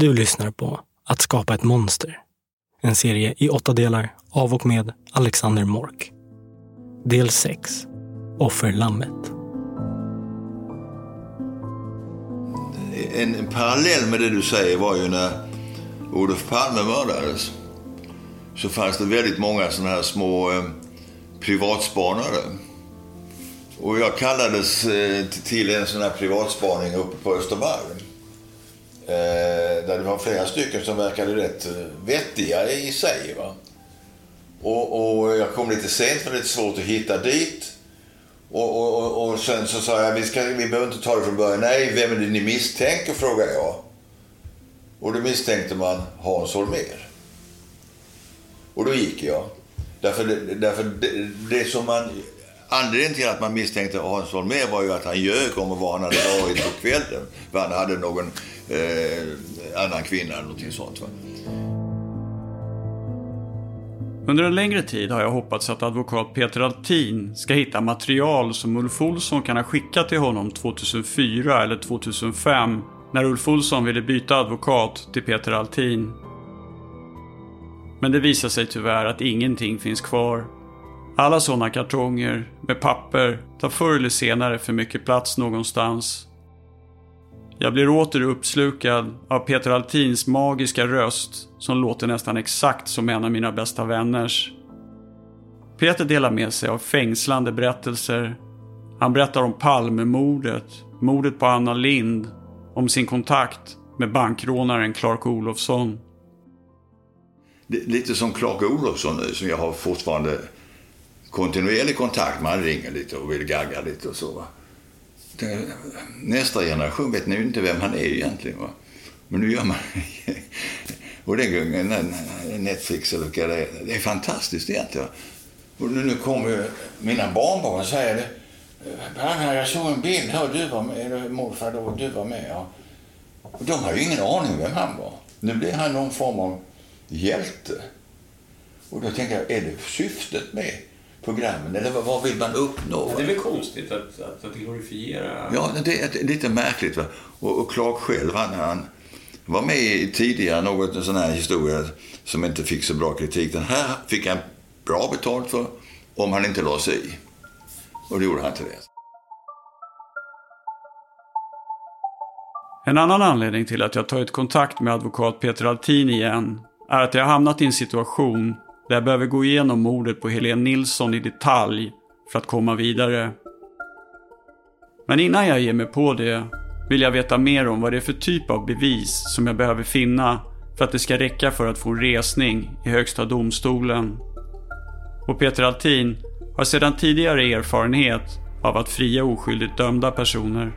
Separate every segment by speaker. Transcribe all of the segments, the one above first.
Speaker 1: Du lyssnar på Att skapa ett monster. En serie i åtta delar av och med Alexander Mork. Del 6. Offerlammet.
Speaker 2: En, en parallell med det du säger var ju när Olof Palme mördades. Så fanns det väldigt många sådana här små eh, privatspanare. Och jag kallades eh, till en sån här privatspaning uppe på Östermalm. Eh, där det var flera stycken som verkade rätt eh, vettiga i sig. Va? Och, och jag kom lite sent för det är lite svårt att hitta dit. Och, och, och, och sen så sa jag, vi, ska, vi behöver inte ta det från början. Nej, vem är det ni misstänker? frågade jag. Och då misstänkte man Hans Holmér. Och då gick jag. Därför, därför det, det som man... Anledningen till att man misstänkte Hans Holmér var ju att han ljög om var han hade varit på kvällen. För han hade någon eh, annan kvinna eller någonting sånt. Va?
Speaker 3: Under en längre tid har jag hoppats att advokat Peter Altin ska hitta material som Ulf Olsson kan ha skickat till honom 2004 eller 2005 när Ulf Olsson ville byta advokat till Peter Altin. Men det visar sig tyvärr att ingenting finns kvar. Alla sådana kartonger med papper tar förr eller senare för mycket plats någonstans. Jag blir åter uppslukad av Peter Altins magiska röst som låter nästan exakt som en av mina bästa vänners. Peter delar med sig av fängslande berättelser. Han berättar om Palmemordet, mordet på Anna Lind, om sin kontakt med bankrånaren Clark Olofsson.
Speaker 2: Lite som Clark Olofsson nu, som jag har fortfarande kontinuerlig kontakt med. Han ringer lite och vill gagga lite och så. Va? Eh, nästa generation vet nu inte vem han är egentligen. Va? Men nu gör man Och den gången, Netflix eller vilka det är. Det är fantastiskt egentligen. Och nu kommer mina barnbarn och säger det. Äh, jag såg en bild här du var med, eller morfar då, du var med. Ja. Och de har ju ingen aning vem han var. Nu blir han någon form av hjälte. Och då tänker jag, är det syftet med programmen? Eller vad vill man uppnå?
Speaker 3: det är väl konstigt att, att, att glorifiera...
Speaker 2: Ja, det är lite märkligt. Va? Och, och Clark själv, han, han var med i tidigare något sån här historia som inte fick så bra kritik. Den här fick han bra betalt för om han inte la sig i. Och det gjorde han till det.
Speaker 3: En annan anledning till att jag tagit kontakt med advokat Peter Altin igen är att jag hamnat i en situation där jag behöver gå igenom mordet på Helene Nilsson i detalj för att komma vidare. Men innan jag ger mig på det vill jag veta mer om vad det är för typ av bevis som jag behöver finna för att det ska räcka för att få en resning i Högsta domstolen. Och Peter Altin har sedan tidigare erfarenhet av att fria oskyldigt dömda personer.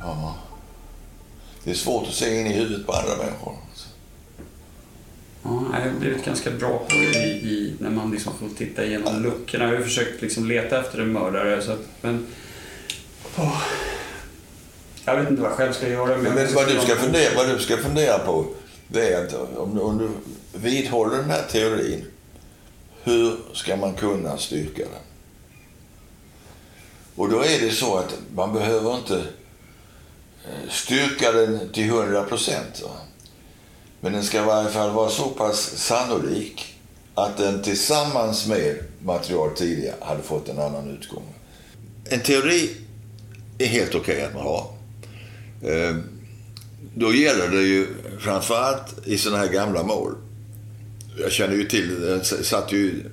Speaker 2: Ja, det är svårt att se in i huvudet på andra människor.
Speaker 3: Ja, jag har blivit ganska bra på det i, i, när man liksom får titta igenom luckorna. Jag har försökt liksom leta efter en mördare. Så att, men, oh, jag vet inte vad jag själv ska göra.
Speaker 2: Men, men vad, du ska fundera, vad du ska fundera på det är att om, om du vidhåller den här teorin, hur ska man kunna styrka den? Och då är det så att man behöver inte eh, styrka den till 100 procent. Men den ska i varje fall vara så pass sannolik att den tillsammans med material tidigare hade fått en annan utgång. En teori är helt okej okay att man har. Eh, då gäller det ju framförallt i sådana här gamla mål. Jag känner ju till, jag satt ju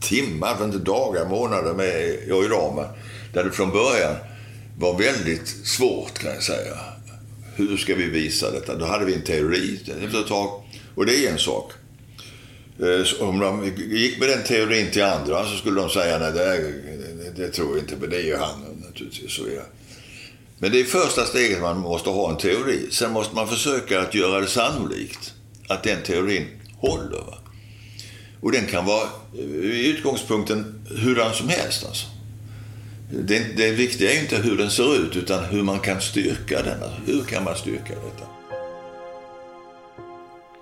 Speaker 2: timmar, för inte dagar, månader med i ramen. Där det från början var väldigt svårt kan jag säga. Hur ska vi visa detta? Då hade vi en teori efter ett tag. Och det är en sak. Eh, så om de gick med den teorin till andra så skulle de säga nej, det, är, det tror jag inte, men det är ju han naturligtvis. Så är men det är första steget man måste ha en teori. Sen måste man försöka att göra det sannolikt att den teorin håller. Va? Och den kan vara i utgångspunkten hurdan som helst. Alltså. Det, det viktiga är inte hur den ser ut utan hur man kan styrka den. Alltså, hur kan man styrka detta?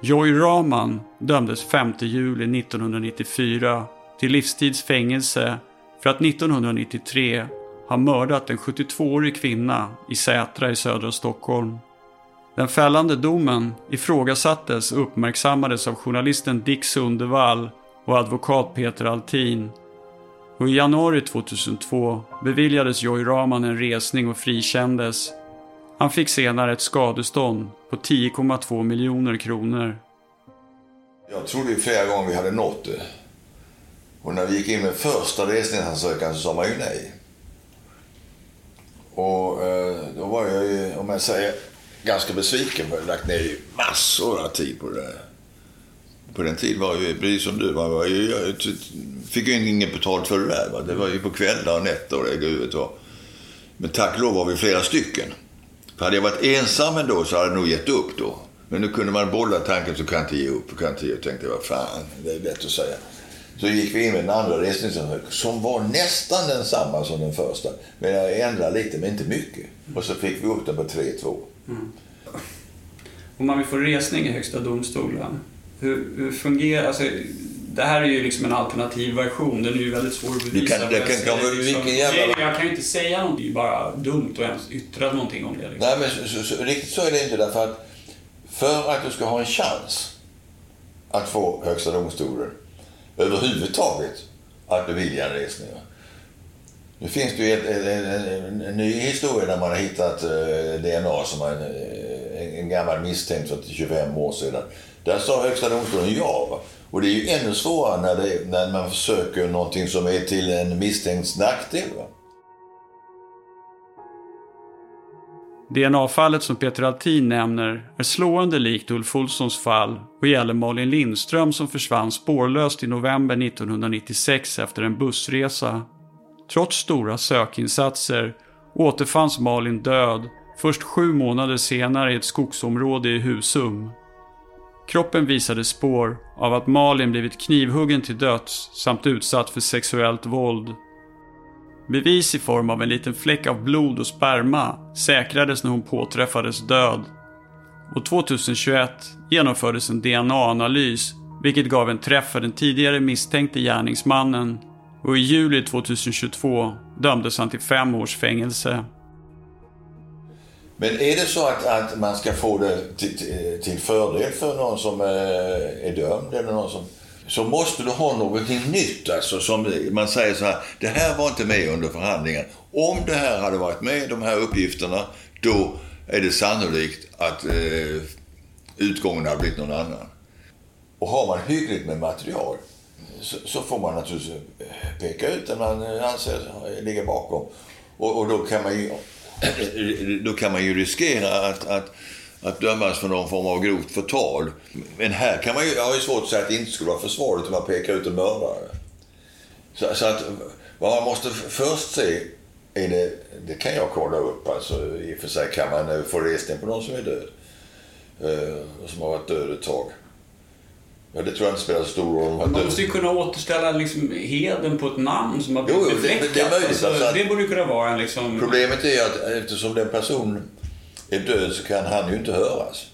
Speaker 3: Joy Rahman dömdes 5 juli 1994 till livstidsfängelse för att 1993 ha mördat en 72-årig kvinna i Sätra i södra Stockholm. Den fällande domen ifrågasattes och uppmärksammades av journalisten Dick Sundevall och advokat Peter Altin. Och i januari 2002 beviljades Joy Rahman en resning och frikändes. Han fick senare ett skadestånd på 10,2 miljoner kronor.
Speaker 2: Jag trodde ju flera gånger vi hade nått det. Och när vi gick in med första resningsansökan så sa man ju nej. Och eh, då var jag ju, om jag säger, ganska besviken. För jag lagt ner massor av tid på det. där. På den tiden var ju, precis som du, var ju, jag fick ju inget betalt för det där. Va? Det var ju på kvällar och nätter och det gudet var. Men tack och lov var vi flera stycken. För hade jag varit ensam ändå så hade jag nog gett upp då. Men nu kunde man bolla tanken så kan jag inte ge upp. Kan inte ge upp. tänkte vad fan, det är lätt att säga. Så gick vi in med den andra resningsansökan som var nästan densamma som den första. Men jag ändrade lite, men inte mycket. Och så fick vi upp den på 3-2. Mm.
Speaker 3: Om man vill få resning i Högsta domstolen, hur, hur fungerar... Alltså, det här är ju liksom en alternativ version. Den är ju väldigt svår att bevisa.
Speaker 2: Kan, det kan, kan, kan,
Speaker 3: liksom, jävla... Jag kan ju inte säga någonting. Det är ju bara dumt att ens yttra någonting om det. Liksom.
Speaker 2: Nej, men så, så, riktigt så är det inte. Därför att för att du ska ha en chans att få Högsta domstolen överhuvudtaget att bevilja en resning. Nu finns det ju ett, en, en, en, ny historia där man har hittat eh, DNA som man, en, en gammal misstänkt för 25 år sedan. Där sa Högsta domstolen ja. Och det är ju ännu svårare när, det, när man försöker någonting som är till en misstänkts nackdel.
Speaker 3: DNA-fallet som Peter Altin nämner är slående likt Ulf Olssons fall och gäller Malin Lindström som försvann spårlöst i november 1996 efter en bussresa. Trots stora sökinsatser återfanns Malin död först sju månader senare i ett skogsområde i Husum. Kroppen visade spår av att Malin blivit knivhuggen till döds samt utsatt för sexuellt våld. Bevis i form av en liten fläck av blod och sperma säkrades när hon påträffades död. Och 2021 genomfördes en DNA-analys vilket gav en träff för den tidigare misstänkte gärningsmannen och i juli 2022 dömdes han till fem års fängelse.
Speaker 2: Men är det så att, att man ska få det till, till fördel för någon som eh, är dömd eller någon som så måste du ha någonting nytt. Alltså, som man säger så här, det här var inte med under förhandlingen. Om det här hade varit med, de här uppgifterna, då är det sannolikt att eh, utgången hade blivit någon annan. Och har man hyggligt med material så, så får man naturligtvis eh, peka ut den man anser ligger bakom. Och, och, då, kan man ju, då kan man ju riskera att, att att dömas för någon form av grovt förtal. Men här kan man ju, jag har ju svårt att säga att det inte skulle vara försvarligt om man pekar ut en mördare. Så, så, att vad man måste först se är det, det kan jag kolla upp alltså i och för sig kan man eh, få resning på någon som är död. Uh, som har varit död ett tag. Ja, det tror jag inte spelar så stor roll.
Speaker 3: Man måste ju kunna återställa liksom heden på ett namn som har blivit
Speaker 2: jo. Det, det, är möjligt,
Speaker 3: alltså, alltså det borde kunna vara en liksom...
Speaker 2: Problemet är att eftersom den personen är död så kan han ju inte höras.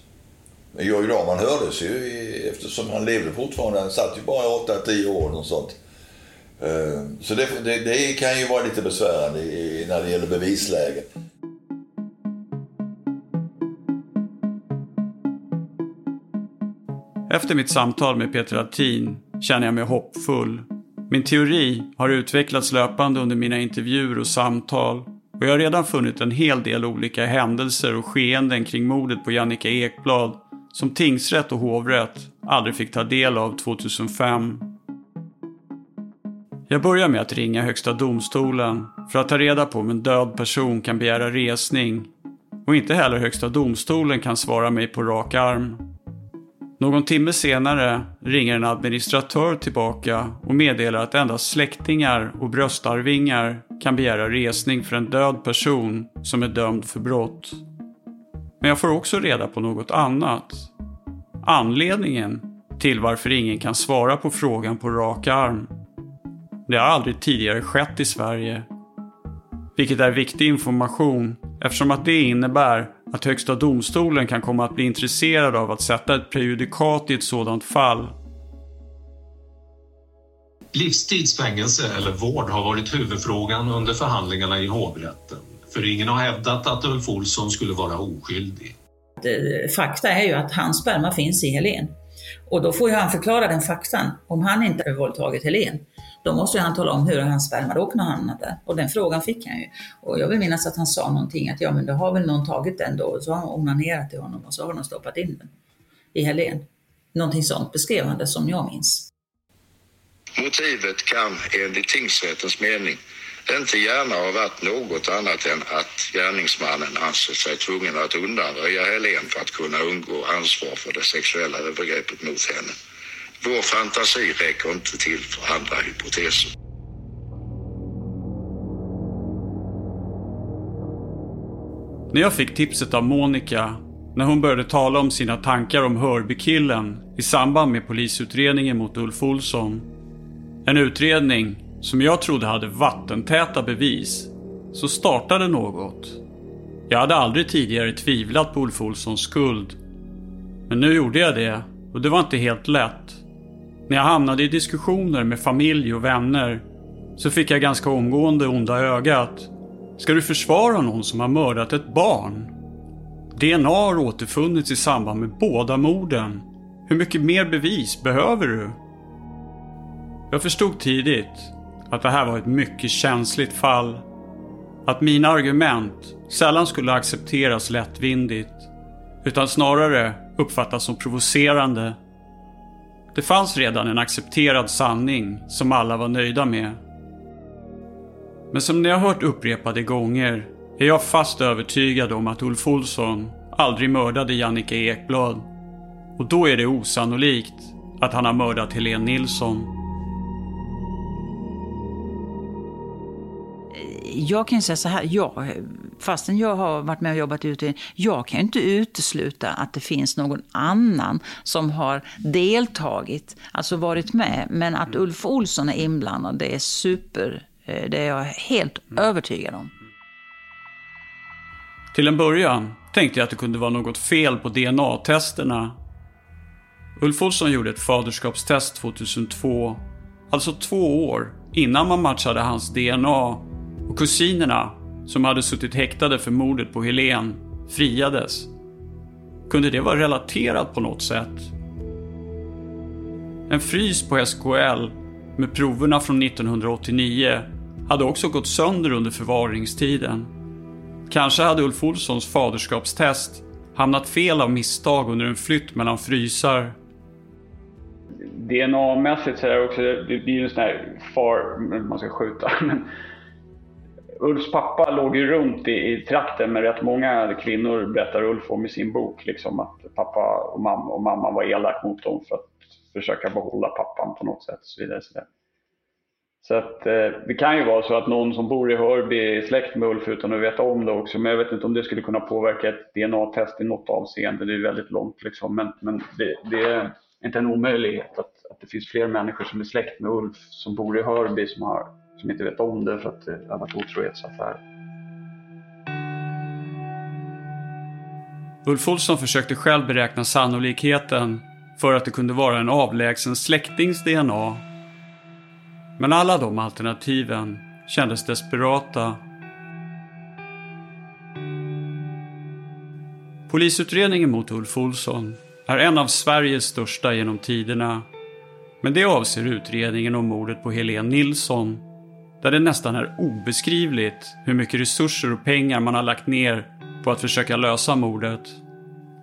Speaker 2: Men Georg Rahman hördes ju eftersom han levde fortfarande. Han satt ju bara 8-10 år och sånt. Eh, så det, det, det, kan ju vara lite besvärande när det gäller bevislägen.
Speaker 3: Efter mitt samtal med Peter Altin känner jag mig hoppfull. Min teori har utvecklats löpande under mina intervjuer och samtal och jag har redan funnit en hel del olika händelser och skeenden kring mordet på Jannica Ekblad som tingsrätt och hovrätt aldrig fick ta del av 2005. Jag börjar med att ringa Högsta domstolen för att ta reda på om en död person kan begära resning. Och inte heller Högsta domstolen kan svara mig på rak arm. Någon timme senare ringer en administratör tillbaka och meddelar att endast släktingar och bröstarvingar kan begära resning för en död person som är dömd för brott. Men jag får också reda på något annat. Anledningen till varför ingen kan svara på frågan på rak arm. Det har aldrig tidigare skett i Sverige. Vilket är viktig information eftersom att det innebär att Högsta domstolen kan komma att bli intresserad av att sätta ett prejudikat i ett sådant fall.
Speaker 4: Livstidsfängelse eller vård har varit huvudfrågan under förhandlingarna i hovrätten. För ingen har hävdat att Ulf Olsson skulle vara oskyldig.
Speaker 5: Fakta är ju att hans sperma finns i Helen. Och då får ju han förklara den faktan. Om han inte har våldtagit Helen, då måste han tala om hur hans sperma då kunde hamna där. Och den frågan fick han ju. Och jag vill minnas att han sa någonting att ja men då har väl någon tagit den då och så har hon onanerat till honom och så har de stoppat in den i Helen. Någonting sånt beskrev han det som jag minns.
Speaker 6: Motivet kan enligt tingsrättens mening inte gärna ha varit något annat än att gärningsmannen ansett sig tvungen att undanröja Helen för att kunna undgå ansvar för det sexuella övergreppet mot henne. Vår fantasi räcker inte till för andra hypoteser.
Speaker 3: När jag fick tipset av Monica när hon började tala om sina tankar om Hörbykillen i samband med polisutredningen mot Ulf Olsson. En utredning som jag trodde hade vattentäta bevis, så startade något. Jag hade aldrig tidigare tvivlat på Ulf Olssons skuld. Men nu gjorde jag det och det var inte helt lätt. När jag hamnade i diskussioner med familj och vänner så fick jag ganska omgående onda ögat. Ska du försvara någon som har mördat ett barn? DNA har återfunnits i samband med båda morden. Hur mycket mer bevis behöver du? Jag förstod tidigt att det här var ett mycket känsligt fall. Att mina argument sällan skulle accepteras lättvindigt, utan snarare uppfattas som provocerande. Det fanns redan en accepterad sanning som alla var nöjda med. Men som ni har hört upprepade gånger är jag fast övertygad om att Ulf Olsson aldrig mördade Jannica Ekblad. Och då är det osannolikt att han har mördat Helene Nilsson.
Speaker 5: Jag kan säga så här, jag, fastän jag har varit med och jobbat i utredningen, jag kan inte utesluta att det finns någon annan som har deltagit, alltså varit med. Men att Ulf Olsson är inblandad, det är super, eh, det är jag helt mm. övertygad om.
Speaker 3: Till en början tänkte jag att det kunde vara något fel på DNA-testerna. Ulf Olsson gjorde ett faderskapstest 2002, alltså två år innan man matchade hans DNA och kusinerna, som hade suttit häktade för mordet på Helen, friades. Kunde det vara relaterat på något sätt? En frys på SKL med proverna från 1989 hade också gått sönder under förvaringstiden. Kanske hade Ulf Olssons faderskapstest hamnat fel av misstag under en flytt mellan frysar.
Speaker 7: DNA-mässigt så är det också, det blir ju en sån här far, man ska skjuta, men Ulfs pappa låg ju runt i, i trakten med rätt många kvinnor, berättar Ulf om i sin bok. Liksom, att pappa och mamma, och mamma var elak mot dem för att försöka behålla pappan på något sätt. Och så vidare, så vidare. Så att, eh, det kan ju vara så att någon som bor i Hörby är släkt med Ulf utan att veta om det också. Men jag vet inte om det skulle kunna påverka ett DNA-test i något avseende. Det är väldigt långt liksom. Men, men det, det, är inte en omöjlighet att, att det finns fler människor som är släkt med Ulf som bor i Hörby som har som inte vet om det för att det har varit otrohetsaffär.
Speaker 3: Ulf Olsson försökte själv beräkna sannolikheten för att det kunde vara en avlägsen släktings DNA. Men alla de alternativen kändes desperata. Polisutredningen mot Ulf Olsson är en av Sveriges största genom tiderna. Men det avser utredningen om mordet på Helene Nilsson där det nästan är obeskrivligt hur mycket resurser och pengar man har lagt ner på att försöka lösa mordet.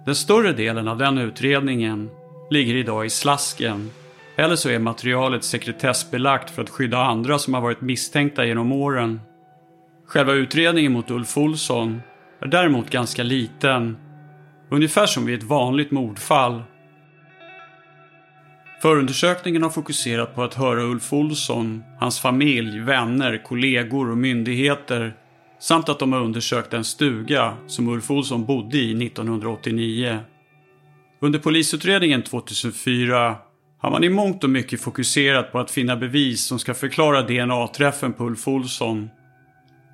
Speaker 3: Den större delen av den utredningen ligger idag i slasken. Eller så är materialet sekretessbelagt för att skydda andra som har varit misstänkta genom åren. Själva utredningen mot Ulf Olsson är däremot ganska liten. Ungefär som vid ett vanligt mordfall Förundersökningen har fokuserat på att höra Ulf Olsson, hans familj, vänner, kollegor och myndigheter samt att de har undersökt en stuga som Ulf Olsson bodde i 1989. Under polisutredningen 2004 har man i mångt och mycket fokuserat på att finna bevis som ska förklara DNA-träffen på Ulf Olsson.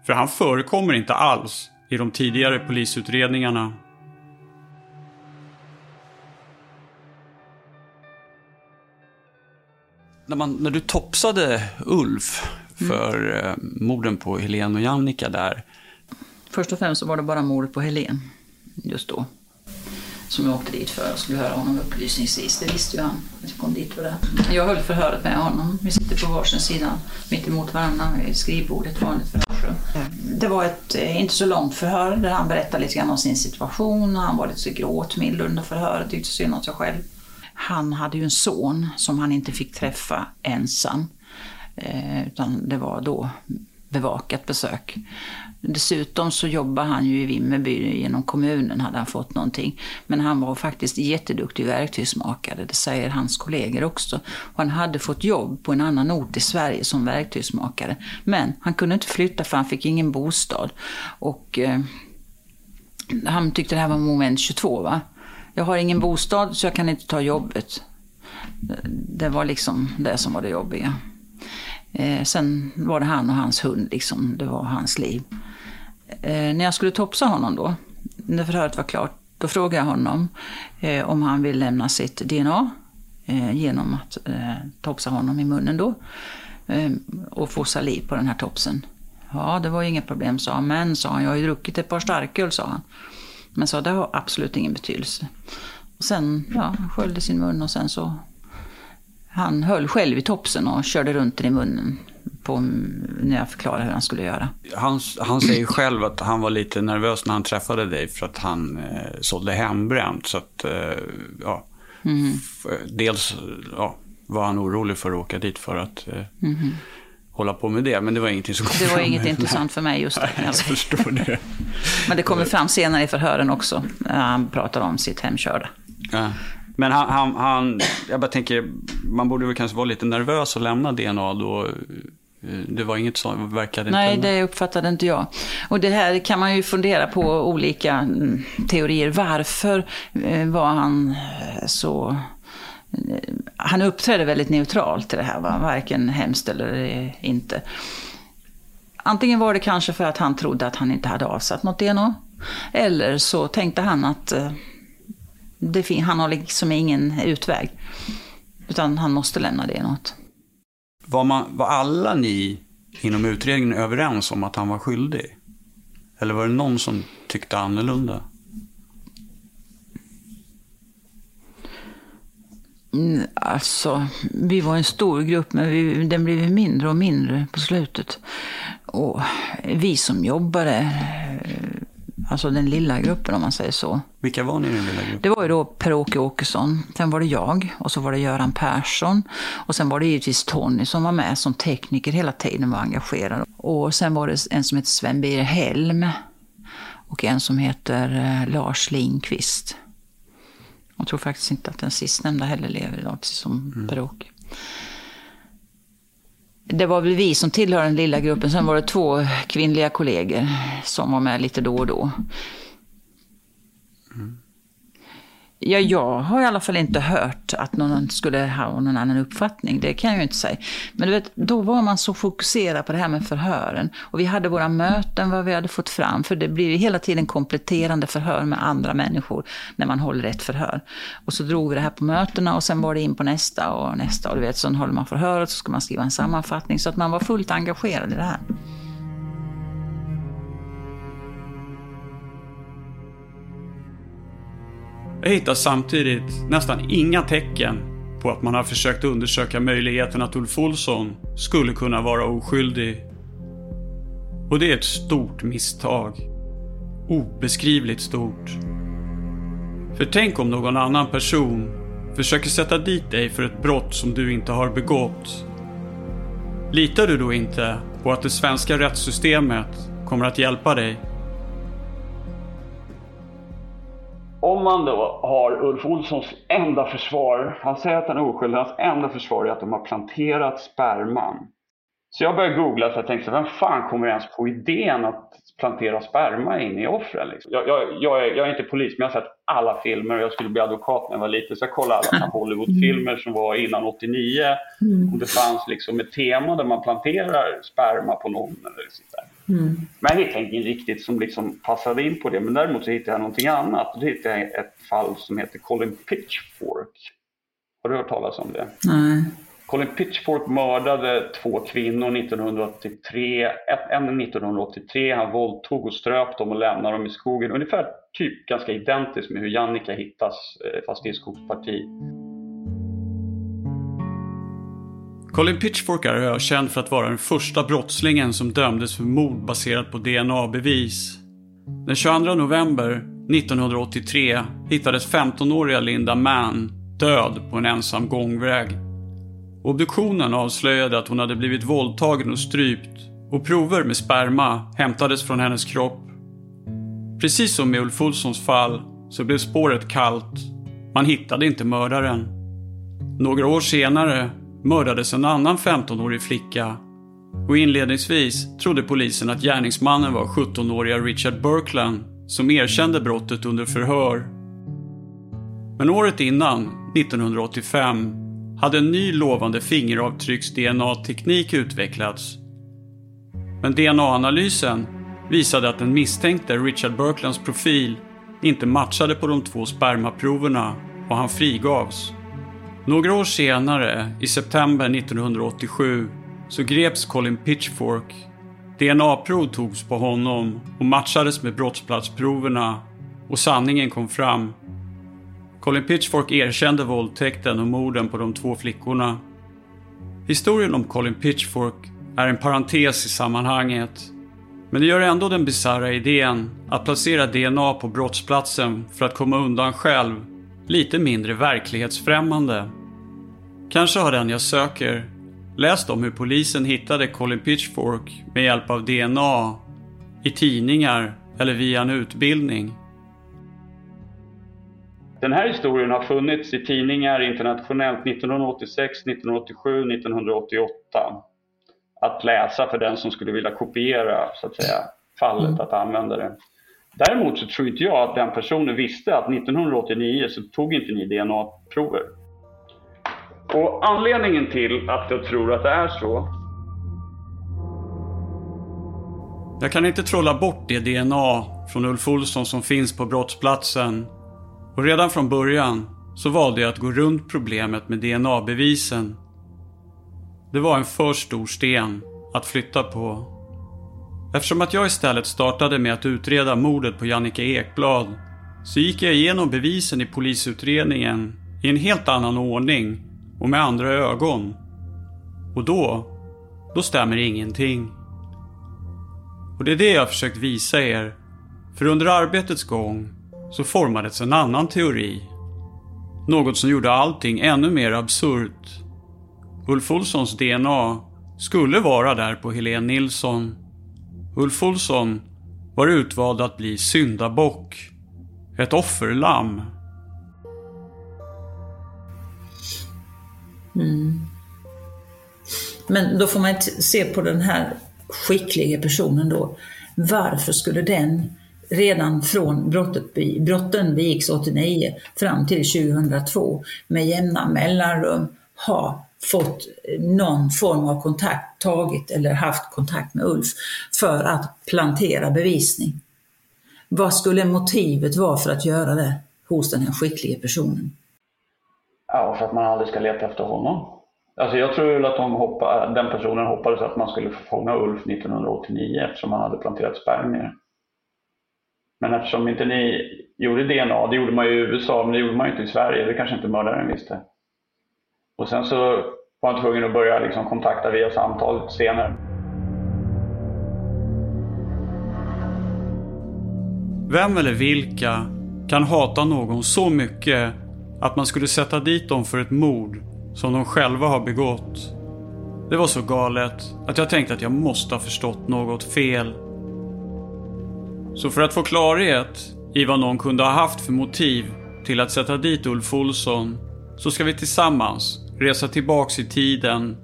Speaker 3: För han förekommer inte alls i de tidigare polisutredningarna. När, man, när du topsade Ulf för mm. morden på Helen och Jannica där.
Speaker 5: Först och främst så var det bara mordet på Helen just då. som jag åkte dit för och skulle höra honom upplysningsvis. Det visste ju han. Jag kom dit för det. Jag höll förhöret med honom. Vi sitter på varsin sida mitt emot varandra vid skrivbordet, vanligt förhörsrum. Det var ett eh, inte så långt förhör där han berättade lite grann om sin situation. Han var lite så gråtmild under förhöret, tyckte synd om sig själv. Han hade ju en son som han inte fick träffa ensam. Eh, utan det var då bevakat besök. Dessutom så jobbade han ju i Vimmerby genom kommunen hade han fått någonting. Men han var faktiskt jätteduktig verktygsmakare, det säger hans kollegor också. Och han hade fått jobb på en annan ort i Sverige som verktygsmakare. Men han kunde inte flytta för han fick ingen bostad. Och eh, han tyckte det här var moment 22 va. Jag har ingen bostad så jag kan inte ta jobbet. Det var liksom det som var det jobbiga. Eh, sen var det han och hans hund, liksom. det var hans liv. Eh, när jag skulle topsa honom då, när förhöret var klart, då frågade jag honom eh, om han vill lämna sitt DNA eh, genom att eh, topsa honom i munnen då. Eh, och få saliv på den här topsen. Ja, det var ju inga problem, sa han. Men, sa han, jag har ju druckit ett par starköl, sa han. Men sa, det har absolut ingen betydelse. Och sen, ja, han sköljde sin mun och sen så han höll själv i topsen och körde runt den i munnen på, när jag förklarade hur han skulle göra.
Speaker 3: Han, han säger själv att han var lite nervös när han träffade dig för att han eh, sålde hembränt. Så att, eh, ja, mm. Dels ja, var han orolig för att åka dit för att eh, mm. Hålla på med det. Men det var ingenting som kom
Speaker 5: Det var fram inget intressant för mig just då.
Speaker 3: Jag förstår det.
Speaker 5: Men det kommer fram senare i förhören också. När han pratar om sitt hemkörda.
Speaker 3: Ja. Men han, han, han, jag bara tänker, man borde väl kanske vara lite nervös och lämna DNA då. Det var inget som verkade
Speaker 5: Nej, inte... det uppfattade inte jag. Och det här kan man ju fundera på olika mm, teorier. Varför eh, var han eh, så... Han uppträdde väldigt neutralt i det här, va? varken hemskt eller eh, inte. Antingen var det kanske för att han trodde att han inte hade avsatt något DNA. Eller så tänkte han att eh, det, han har liksom ingen utväg. Utan han måste lämna det något.
Speaker 3: Var, man, var alla ni inom utredningen överens om att han var skyldig? Eller var det någon som tyckte annorlunda?
Speaker 5: Mm, alltså, vi var en stor grupp, men vi, den blev mindre och mindre på slutet. Och vi som jobbade Alltså den lilla gruppen om man säger så.
Speaker 3: Vilka var ni i den lilla gruppen?
Speaker 5: Det var ju då Per-Åke Åkesson, sen var det jag och så var det Göran Persson. Och sen var det givetvis Tony som var med som tekniker hela tiden var engagerad. Och sen var det en som heter Sven-Birger Helm och en som heter eh, Lars Lindqvist. Jag tror faktiskt inte att den sistnämnda heller lever idag, precis som mm. Per-Åke det var väl vi som tillhör den lilla gruppen. Sen var det två kvinnliga kollegor som var med lite då och då. Mm. Ja, jag har i alla fall inte hört att någon skulle ha någon annan uppfattning. Det kan jag ju inte säga. Men du vet, då var man så fokuserad på det här med förhören. Och vi hade våra möten, vad vi hade fått fram. För det blir ju hela tiden kompletterande förhör med andra människor när man håller ett förhör. Och så drog vi det här på mötena och sen var det in på nästa och nästa. Och du vet, så håller man förhöret så ska man skriva en sammanfattning. Så att man var fullt engagerad i det här.
Speaker 3: Jag hittar samtidigt nästan inga tecken på att man har försökt undersöka möjligheten att Ulf Olsson skulle kunna vara oskyldig. Och det är ett stort misstag. Obeskrivligt stort. För tänk om någon annan person försöker sätta dit dig för ett brott som du inte har begått. Litar du då inte på att det svenska rättssystemet kommer att hjälpa dig?
Speaker 7: Om man då har Ulf Olssons enda försvar, han säger att han är oskyldig, hans enda försvar är att de har planterat sperman. Så jag började googla för jag tänkte, vem fan kommer ens på idén att plantera sperma in i offren? Liksom? Jag, jag, jag, är, jag, är, inte polis, men jag har sett alla filmer och jag skulle bli advokat när jag var liten. Så jag kollade alla Hollywoodfilmer som var innan 89. Mm. Om det fanns liksom ett tema där man planterar sperma på någon eller sånt Mm. Men jag hittade ingen riktigt som liksom passade in på det. Men däremot så hittade jag någonting annat. Då hittade jag ett fall som heter Colin Pitchfork. Har du hört talas om det?
Speaker 5: Nej.
Speaker 7: Colin Pitchfork mördade två kvinnor 1983, en 1983, han våldtog och ströp dem och lämnade dem i skogen. Ungefär typ ganska identiskt med hur Jannica hittas, eh, fast i ett skogsparti.
Speaker 3: Colin Pitchfork är känd för att vara den första brottslingen som dömdes för mord baserat på DNA-bevis. Den 22 november 1983 hittades 15-åriga Linda Mann död på en ensam gångväg. Obduktionen avslöjade att hon hade blivit våldtagen och strypt och prover med sperma hämtades från hennes kropp. Precis som med Ulf Olssons fall så blev spåret kallt. Man hittade inte mördaren. Några år senare mördades en annan 15-årig flicka och inledningsvis trodde polisen att gärningsmannen var 17-åriga Richard Berkland som erkände brottet under förhör. Men året innan, 1985, hade en ny lovande fingeravtrycks-DNA-teknik utvecklats. Men DNA-analysen visade att den misstänkte Richard Berklands profil inte matchade på de två spermaproverna och han frigavs. Några år senare, i september 1987, så greps Colin Pitchfork. DNA-prov togs på honom och matchades med brottsplatsproverna och sanningen kom fram. Colin Pitchfork erkände våldtäkten och morden på de två flickorna. Historien om Colin Pitchfork är en parentes i sammanhanget. Men det gör ändå den bisarra idén att placera DNA på brottsplatsen för att komma undan själv lite mindre verklighetsfrämmande. Kanske har den jag söker läst om hur polisen hittade Colin Pitchfork med hjälp av DNA i tidningar eller via en utbildning.
Speaker 7: Den här historien har funnits i tidningar internationellt 1986, 1987, 1988. Att läsa för den som skulle vilja kopiera så att säga, fallet, mm. att använda det. Däremot så tror inte jag att den personen visste att 1989 så tog inte ni DNA-prover. Och anledningen till att jag tror att det är så
Speaker 3: Jag kan inte trolla bort det DNA från Ulf Olsson som finns på brottsplatsen. Och redan från början så valde jag att gå runt problemet med DNA-bevisen. Det var en för stor sten att flytta på. Eftersom att jag istället startade med att utreda mordet på Jannica Ekblad så gick jag igenom bevisen i polisutredningen i en helt annan ordning och med andra ögon. Och då, då stämmer ingenting. Och det är det jag har försökt visa er. För under arbetets gång så formades en annan teori. Något som gjorde allting ännu mer absurt. Ulf Olssons DNA skulle vara där på Helene Nilsson Ulf Olsson var utvald att bli syndabock. Ett offerlamm.
Speaker 5: Mm. Men då får man se på den här skickliga personen då. Varför skulle den redan från brottet, brotten begicks 89 fram till 2002 med jämna mellanrum ha fått eh, någon form av kontakt, tagit eller haft kontakt med Ulf för att plantera bevisning. Vad skulle motivet vara för att göra det hos den här skickliga personen?
Speaker 7: Ja, för att man aldrig ska leta efter honom. Alltså jag tror att de hoppa, den personen hoppades att man skulle få fånga Ulf 1989 eftersom han hade planterat spermier. Men eftersom inte ni gjorde DNA, det gjorde man ju i USA, men det gjorde man ju inte i Sverige, det kanske inte mördaren visste. Och sen så var han tvungen att börja liksom kontakta via samtal senare.
Speaker 3: Vem eller vilka kan hata någon så mycket att man skulle sätta dit dem för ett mord som de själva har begått? Det var så galet att jag tänkte att jag måste ha förstått något fel. Så för att få klarhet i vad någon kunde ha haft för motiv till att sätta dit Ulf Olsson så ska vi tillsammans resa tillbaks i tiden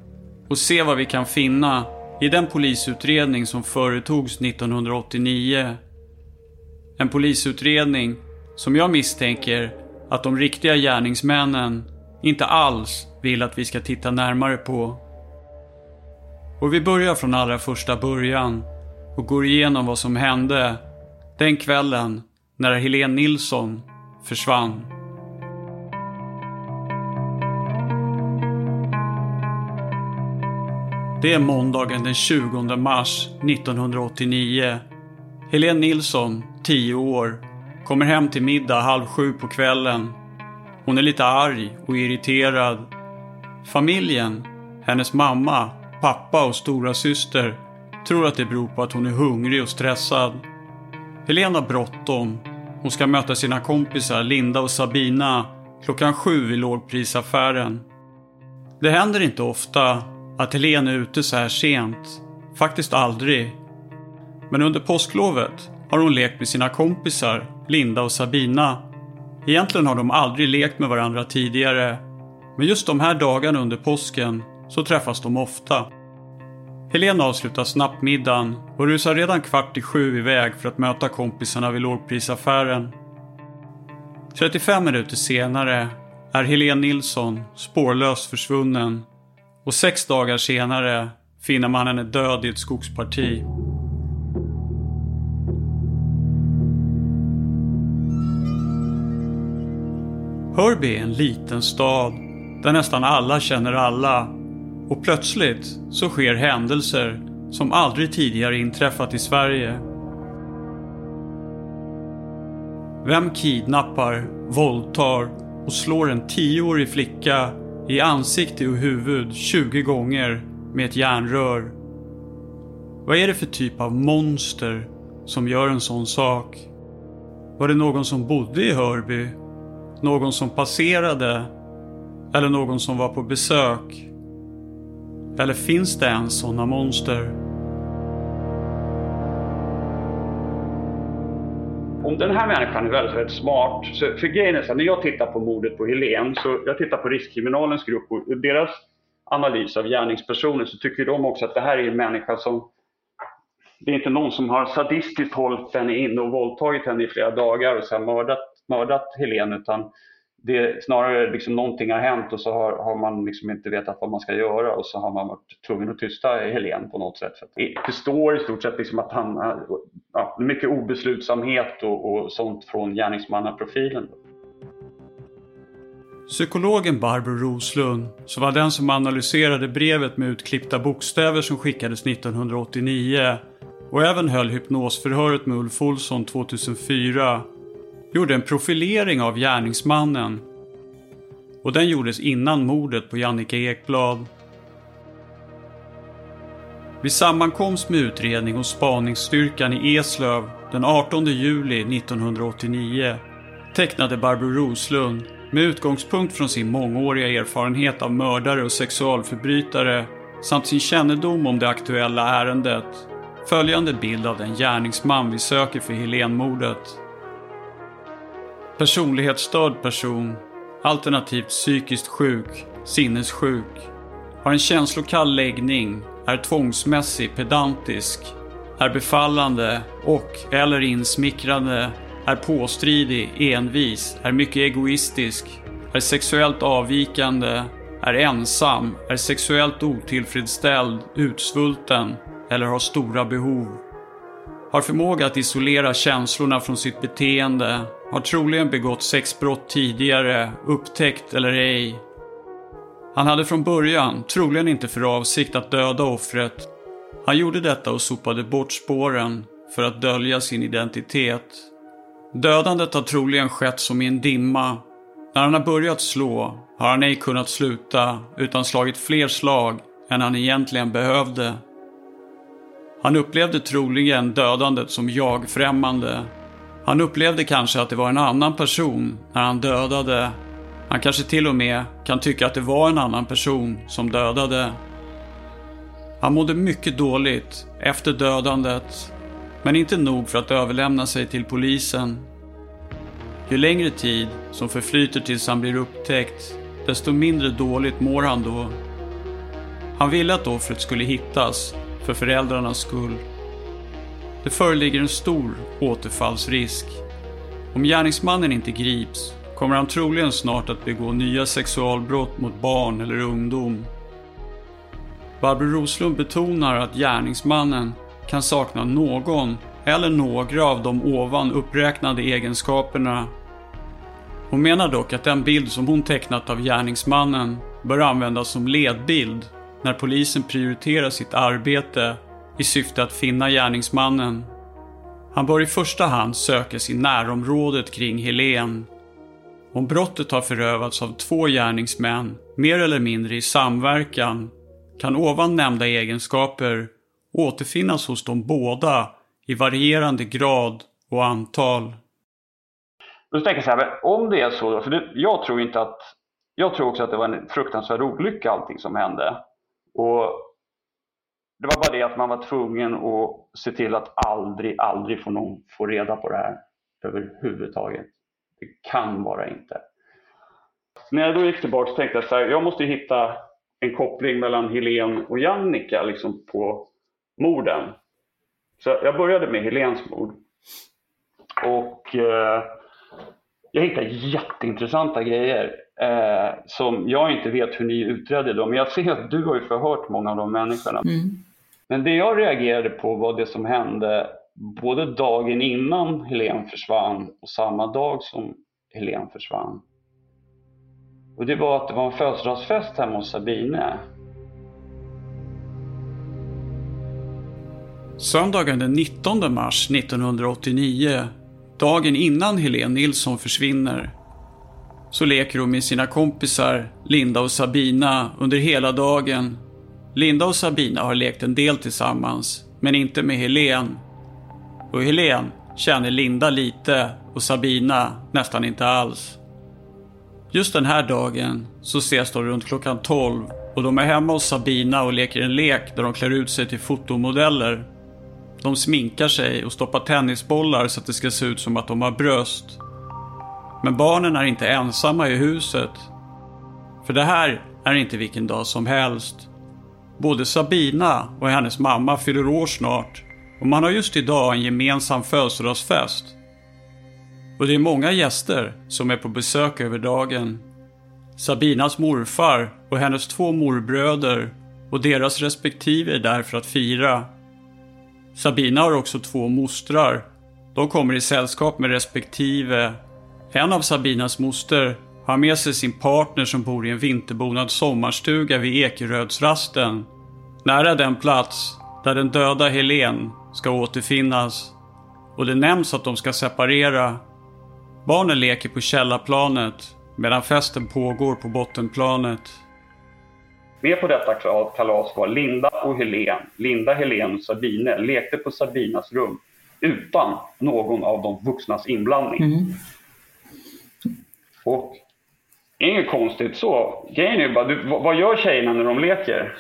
Speaker 3: och se vad vi kan finna i den polisutredning som företogs 1989. En polisutredning som jag misstänker att de riktiga gärningsmännen inte alls vill att vi ska titta närmare på. Och vi börjar från allra första början och går igenom vad som hände den kvällen när Helene Nilsson försvann. Det är måndagen den 20 mars 1989. Helene Nilsson, 10 år, kommer hem till middag halv sju på kvällen. Hon är lite arg och irriterad. Familjen, hennes mamma, pappa och stora syster tror att det beror på att hon är hungrig och stressad. Helene har bråttom. Hon ska möta sina kompisar Linda och Sabina klockan sju i lågprisaffären. Det händer inte ofta att Helene är ute så här sent. Faktiskt aldrig. Men under påsklovet har hon lekt med sina kompisar Linda och Sabina. Egentligen har de aldrig lekt med varandra tidigare. Men just de här dagarna under påsken så träffas de ofta. Helene avslutar snabbt middagen och rusar redan kvart i sju iväg för att möta kompisarna vid lågprisaffären. 35 minuter senare är Helene Nilsson spårlöst försvunnen och sex dagar senare finner man henne död i ett skogsparti. Hörby är en liten stad där nästan alla känner alla och plötsligt så sker händelser som aldrig tidigare inträffat i Sverige. Vem kidnappar, våldtar och slår en tioårig flicka i ansikte och huvud 20 gånger med ett järnrör? Vad är det för typ av monster som gör en sån sak? Var det någon som bodde i Hörby? Någon som passerade? Eller någon som var på besök? Eller finns det ens sådana monster?
Speaker 7: Om den här människan är väldigt, väldigt smart, så för grejen är så här, när jag tittar på mordet på Helen, så jag tittar på Riskkriminalens grupp och deras analys av gärningspersonen så tycker de också att det här är en människa som det är inte någon som har sadistiskt hållit henne inne och våldtagit henne i flera dagar och sen mördat, mördat Helene utan det är snarare liksom någonting har hänt och så har, har man liksom inte vetat vad man ska göra och så har man varit tvungen att tysta Helen på något sätt. För det står i stort sett liksom att han, ja, mycket obeslutsamhet och, och sånt från gärningsmannaprofilen.
Speaker 3: Psykologen Barbro Roslund, som var den som analyserade brevet med utklippta bokstäver som skickades 1989 och även höll hypnosförhöret med Ulf Olsson 2004 gjorde en profilering av gärningsmannen. Och den gjordes innan mordet på Jannike Ekblad. Vid sammankomst med utredning hos spaningsstyrkan i Eslöv den 18 juli 1989 tecknade Barbro Roslund med utgångspunkt från sin mångåriga erfarenhet av mördare och sexualförbrytare samt sin kännedom om det aktuella ärendet följande bild av den gärningsman vi söker för Helenmordet. Personlighetsstörd person, alternativt psykiskt sjuk, sinnessjuk, har en känslokall läggning, är tvångsmässig, pedantisk, är befallande och eller insmickrande, är påstridig, envis, är mycket egoistisk, är sexuellt avvikande, är ensam, är sexuellt otillfredsställd, utsvulten eller har stora behov. Har förmåga att isolera känslorna från sitt beteende, har troligen begått sexbrott tidigare, upptäckt eller ej. Han hade från början troligen inte för avsikt att döda offret. Han gjorde detta och sopade bort spåren för att dölja sin identitet. Dödandet har troligen skett som i en dimma. När han har börjat slå har han ej kunnat sluta utan slagit fler slag än han egentligen behövde. Han upplevde troligen dödandet som jag-främmande han upplevde kanske att det var en annan person när han dödade. Han kanske till och med kan tycka att det var en annan person som dödade. Han mådde mycket dåligt efter dödandet, men inte nog för att överlämna sig till polisen. Ju längre tid som förflyter tills han blir upptäckt, desto mindre dåligt mår han då. Han ville att offret skulle hittas, för föräldrarnas skull. Det föreligger en stor återfallsrisk. Om gärningsmannen inte grips kommer han troligen snart att begå nya sexualbrott mot barn eller ungdom. Barbro Roslund betonar att gärningsmannen kan sakna någon eller några av de ovan uppräknade egenskaperna. Hon menar dock att den bild som hon tecknat av gärningsmannen bör användas som ledbild när polisen prioriterar sitt arbete i syfte att finna gärningsmannen. Han bör i första hand sökas i närområdet kring Helen. Om brottet har förövats av två gärningsmän, mer eller mindre i samverkan, kan ovan nämnda egenskaper återfinnas hos de båda i varierande grad och antal.
Speaker 7: Då tänker jag så här, om det är så, för det, jag tror inte att, jag tror också att det var en fruktansvärd olycka allting som hände. Och det var bara det att man var tvungen att se till att aldrig, aldrig få någon få reda på det här överhuvudtaget. Det kan bara inte. När jag då gick tillbaka så tänkte jag så här, jag måste hitta en koppling mellan Helen och Jannica liksom på morden. Så jag började med Helens mord. Och eh, jag hittade jätteintressanta grejer eh, som jag inte vet hur ni utredde dem. Men jag ser att du har ju förhört många av de människorna.
Speaker 5: Mm.
Speaker 7: Men det jag reagerade på var det som hände både dagen innan Helen försvann och samma dag som Helen försvann. Och det var att det var en födelsedagsfest hemma hos Sabine.
Speaker 3: Söndagen den 19 mars 1989, dagen innan Helene Nilsson försvinner, så leker hon med sina kompisar Linda och Sabina under hela dagen. Linda och Sabina har lekt en del tillsammans, men inte med Helen. Och Helen känner Linda lite och Sabina nästan inte alls. Just den här dagen så ses de runt klockan 12 och de är hemma hos Sabina och leker en lek där de klär ut sig till fotomodeller. De sminkar sig och stoppar tennisbollar så att det ska se ut som att de har bröst. Men barnen är inte ensamma i huset. För det här är inte vilken dag som helst. Både Sabina och hennes mamma fyller år snart och man har just idag en gemensam födelsedagsfest. Och det är många gäster som är på besök över dagen. Sabinas morfar och hennes två morbröder och deras respektive är där för att fira. Sabina har också två mostrar. De kommer i sällskap med respektive. En av Sabinas moster har med sig sin partner som bor i en vinterbonad sommarstuga vid Ekerödsrasten. Nära den plats där den döda Helen ska återfinnas. Och det nämns att de ska separera. Barnen leker på källarplanet medan festen pågår på bottenplanet.
Speaker 7: Med på detta kalas var Linda och Helen. Linda, Helen och Sabine lekte på Sabinas rum utan någon av de vuxnas inblandning.
Speaker 5: Mm.
Speaker 7: Och inget konstigt så. Grejen är bara, du, vad gör tjejerna när de leker?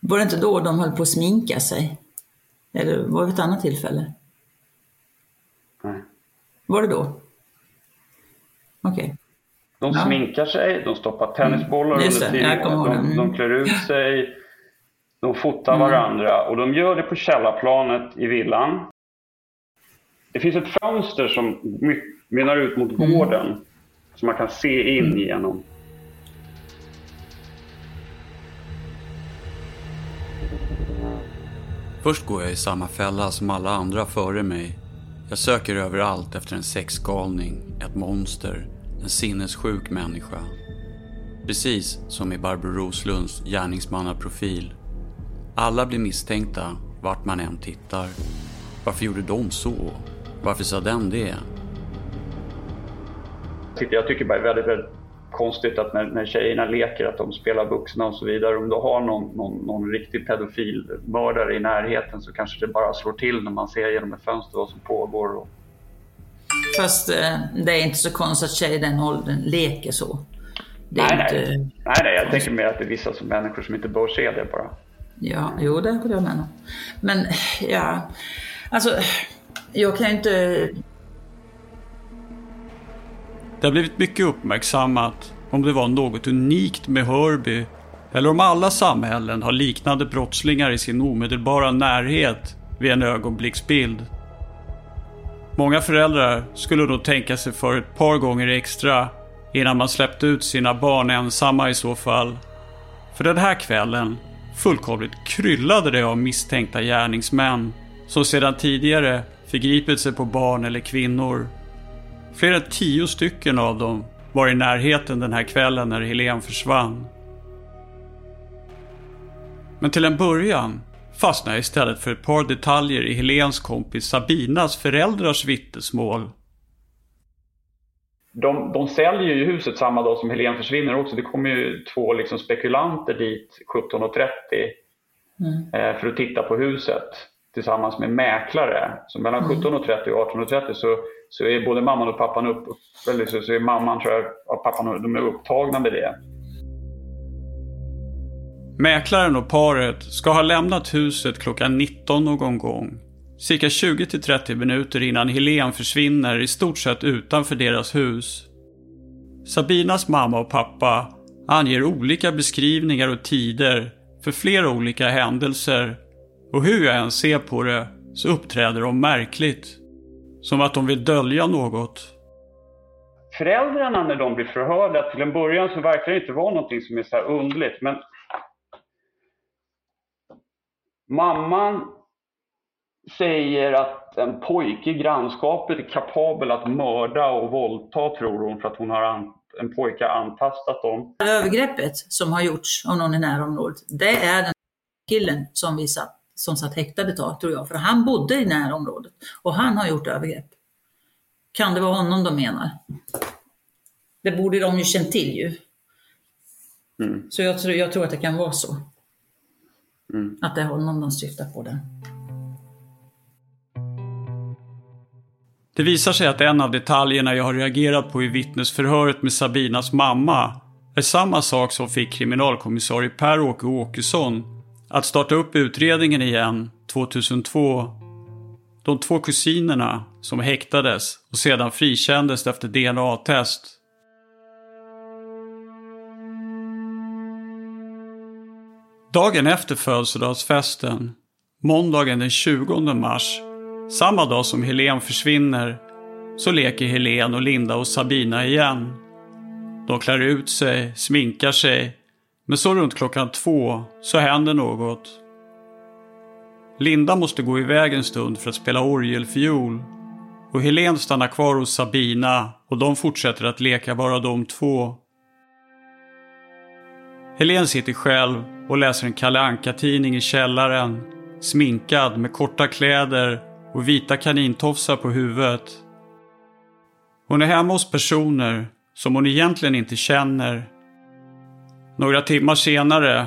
Speaker 5: Var det inte då de höll på att sminka sig? Eller var det ett annat tillfälle?
Speaker 7: Nej.
Speaker 5: Var det då? Okej.
Speaker 7: De
Speaker 5: Ja.
Speaker 7: sminkar sig, de stoppar tennisbollar
Speaker 5: Mm.
Speaker 7: Under tiden, de,
Speaker 5: Mm.
Speaker 7: de klär ut sig, de fotar varandra och de gör det på källarplanet i villan. Det finns ett fönster som my- mynnar ut mot
Speaker 5: Mm.
Speaker 7: gården som man kan se in genom.
Speaker 3: Först går jag i samma fälla som alla andra före mig. Jag söker överallt efter en sexgalning, ett monster, en sinnessjuk människa. Precis som i Barbro Roslunds gärningsmannaprofil. Alla blir misstänkta vart man än tittar. Varför gjorde de så? Varför sa den det?
Speaker 7: Tycker- Jag tycker bara det är väldigt, väldigt konstigt att när, när tjejerna leker att de spelar vuxna och så vidare. Om du har någon, någon, någon riktig pedofilmördare i närheten så kanske det bara slår till när man ser genom ett fönster vad som pågår. Och,
Speaker 5: Fast eh, det är inte så konstigt att tjejer i den åldern leker så. Det är
Speaker 7: nej,
Speaker 5: inte...
Speaker 7: nej. nej, nej, jag tänker mer att det är vissa som människor som inte bör se det bara.
Speaker 5: Ja, jo det håller jag med om. Men ja, alltså jag kan ju inte...
Speaker 3: Det har blivit mycket uppmärksammat om det var något unikt med Hörby eller om alla samhällen har liknande brottslingar i sin omedelbara närhet vid en ögonblicksbild. Många föräldrar skulle nog tänka sig för ett par gånger extra innan man släppte ut sina barn ensamma i så fall. För den här kvällen fullkomligt kryllade det av misstänkta gärningsmän som sedan tidigare förgripit sig på barn eller kvinnor. Fler än tio stycken av dem var i närheten den här kvällen när Helen försvann. Men till en början fastnar jag istället för ett par detaljer i Helens kompis Sabinas föräldrars vittnesmål.
Speaker 7: De, de säljer ju huset samma dag som Helen försvinner också. Det kommer ju två liksom spekulanter dit 17.30 mm. eh, för att titta på huset tillsammans med mäklare. Så mellan 17.30 mm. och 18.30 så, så är både mamman och pappan upp, eller så, så är mamman tror jag, och pappan de är upptagna med det.
Speaker 3: Mäklaren och paret ska ha lämnat huset klockan 19 någon gång. Cirka 20-30 minuter innan Helen försvinner i stort sett utanför deras hus. Sabinas mamma och pappa anger olika beskrivningar och tider för flera olika händelser och hur jag än ser på det så uppträder de märkligt. Som att de vill dölja något.
Speaker 7: Föräldrarna när de blir förhörda, till en början så verkar det inte vara någonting som är så här underligt. Men mamman säger att en pojke i grannskapet är kapabel att mörda och våldta tror hon för att hon har en pojke antastat dem.
Speaker 5: Övergreppet som har gjorts av någon i närområdet, det är den killen som vi satt som satt häktad ett tag, tror jag, för han bodde i närområdet och han har gjort övergrepp. Kan det vara honom de menar? Det borde de ju känt till ju. Mm. Så jag tror, jag tror att det kan vara så. Mm. Att det är honom de syftar på där.
Speaker 3: Det visar sig att en av detaljerna jag har reagerat på i vittnesförhöret med Sabinas mamma är samma sak som fick kriminalkommissarie Per-Åke Åkesson att starta upp utredningen igen 2002. De två kusinerna som häktades och sedan frikändes efter DNA-test. Dagen efter födelsedagsfesten, måndagen den 20 mars, samma dag som Helen försvinner, så leker Helen och Linda och Sabina igen. De klär ut sig, sminkar sig men så runt klockan två så händer något. Linda måste gå iväg en stund för att spela orgelfiol. Och Helen stannar kvar hos Sabina och de fortsätter att leka bara de två. Helen sitter själv och läser en Kalle Anka-tidning i källaren. Sminkad med korta kläder och vita kanintofsar på huvudet. Hon är hemma hos personer som hon egentligen inte känner några timmar senare,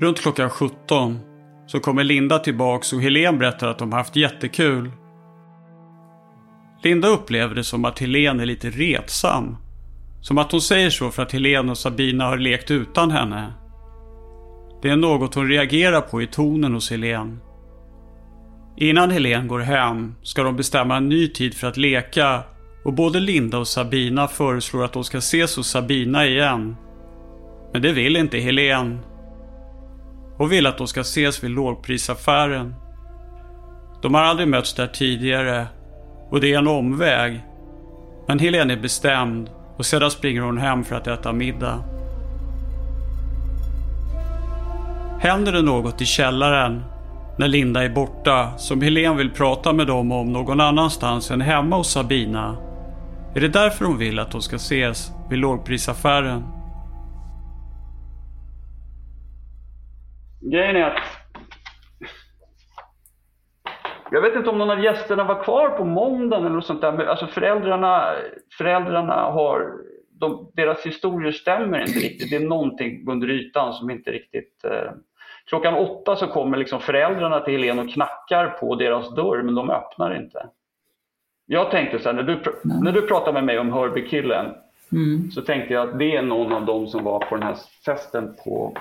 Speaker 3: runt klockan 17, så kommer Linda tillbaks och Helen berättar att de haft jättekul. Linda upplever det som att Helen är lite retsam. Som att hon säger så för att Helen och Sabina har lekt utan henne. Det är något hon reagerar på i tonen hos Helen. Innan Helen går hem ska de bestämma en ny tid för att leka och både Linda och Sabina föreslår att de ska ses hos Sabina igen men det vill inte Helen. Hon vill att de ska ses vid lågprisaffären. De har aldrig mötts där tidigare och det är en omväg. Men Helen är bestämd och sedan springer hon hem för att äta middag. Händer det något i källaren när Linda är borta som Helen vill prata med dem om någon annanstans än hemma hos Sabina? Är det därför hon vill att de ska ses vid lågprisaffären?
Speaker 7: Grejen är att jag vet inte om någon av gästerna var kvar på måndagen eller något sånt där. Men alltså föräldrarna, föräldrarna har, de, deras historier stämmer inte riktigt. Det är någonting under ytan som inte riktigt... Eh, klockan åtta så kommer liksom föräldrarna till Helene och knackar på deras dörr, men de öppnar inte. Jag tänkte så här, när du, när du pratade med mig om Hörby-killen mm. så tänkte jag att det är någon av dem som var på den här festen på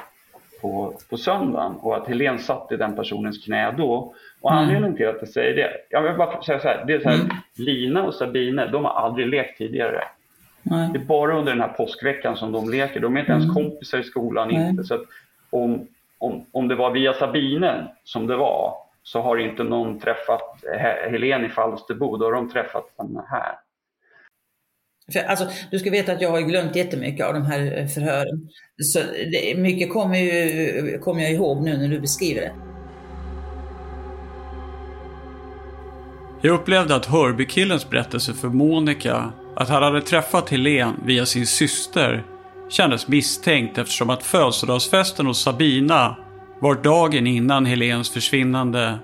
Speaker 7: på, på söndagen och att Helen satt i den personens knä då. Och mm. anledningen till att jag säger det, jag vill bara säga så här, det är så här mm. Lina och Sabine, de har aldrig lekt tidigare. Nej. Det är bara under den här påskveckan som de leker. De är inte mm. ens kompisar i skolan. Inte. Så om, om, om det var via Sabine som det var så har inte någon träffat Helen i Falsterbo. Då har de träffat henne här.
Speaker 5: För, alltså, du ska veta att jag har glömt jättemycket av de här eh, förhören. Så det, mycket kommer, ju, kommer jag ihåg nu när du beskriver det.
Speaker 3: Jag upplevde att Hörbykillens berättelse för Monica, att han hade träffat Helen via sin syster, kändes misstänkt eftersom att födelsedagsfesten hos Sabina var dagen innan Helens försvinnande.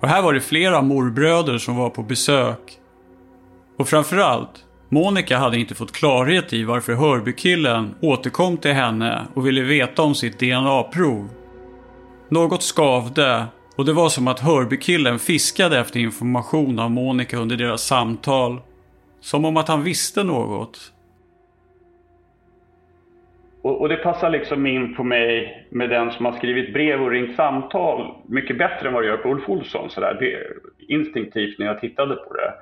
Speaker 3: Och här var det flera morbröder som var på besök. Och framförallt, Monica hade inte fått klarhet i varför Hörbykillen återkom till henne och ville veta om sitt DNA-prov. Något skavde och det var som att Hörbykillen fiskade efter information av Monica under deras samtal. Som om att han visste något.
Speaker 7: Och, och, det passar liksom in på mig med den som har skrivit brev och ringt samtal mycket bättre än vad det gör på Ulf Olsson. Så där. Det, instinktivt när jag tittade på det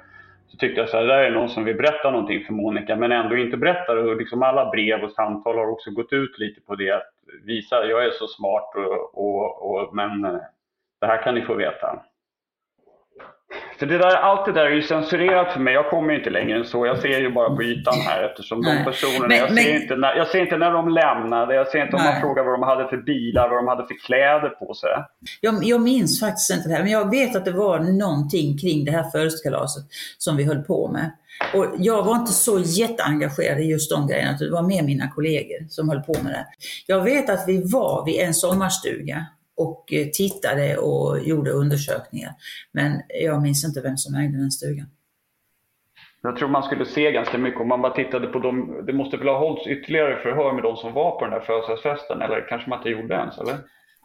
Speaker 7: så tyckte jag så här, där är någon som vill berätta någonting för Monica men ändå inte berättar. Och liksom alla brev och samtal har också gått ut lite på det att visa, jag är så smart och, och, och men eh, det här kan ni få veta. För det där, allt det där är ju censurerat för mig. Jag kommer ju inte längre än så. Jag ser ju bara på ytan här eftersom Nej. de personerna, men, jag, ser men... inte när, jag ser inte när de lämnade, jag ser inte om man frågar vad de hade för bilar, vad de hade för kläder på sig.
Speaker 5: Jag, jag minns faktiskt inte det här, men jag vet att det var någonting kring det här födelsedagskalaset som vi höll på med. Och jag var inte så jätteengagerad i just de grejerna, det var mer mina kollegor som höll på med det. Jag vet att vi var vid en sommarstuga och eh, tittade och gjorde undersökningar. Men jag minns inte vem som ägde den stugan.
Speaker 7: Jag tror man skulle se ganska mycket om man bara tittade på dem. Det måste väl ha hållits ytterligare förhör med de som var på den där födelsedagsfesten eller kanske man inte gjorde ens eller?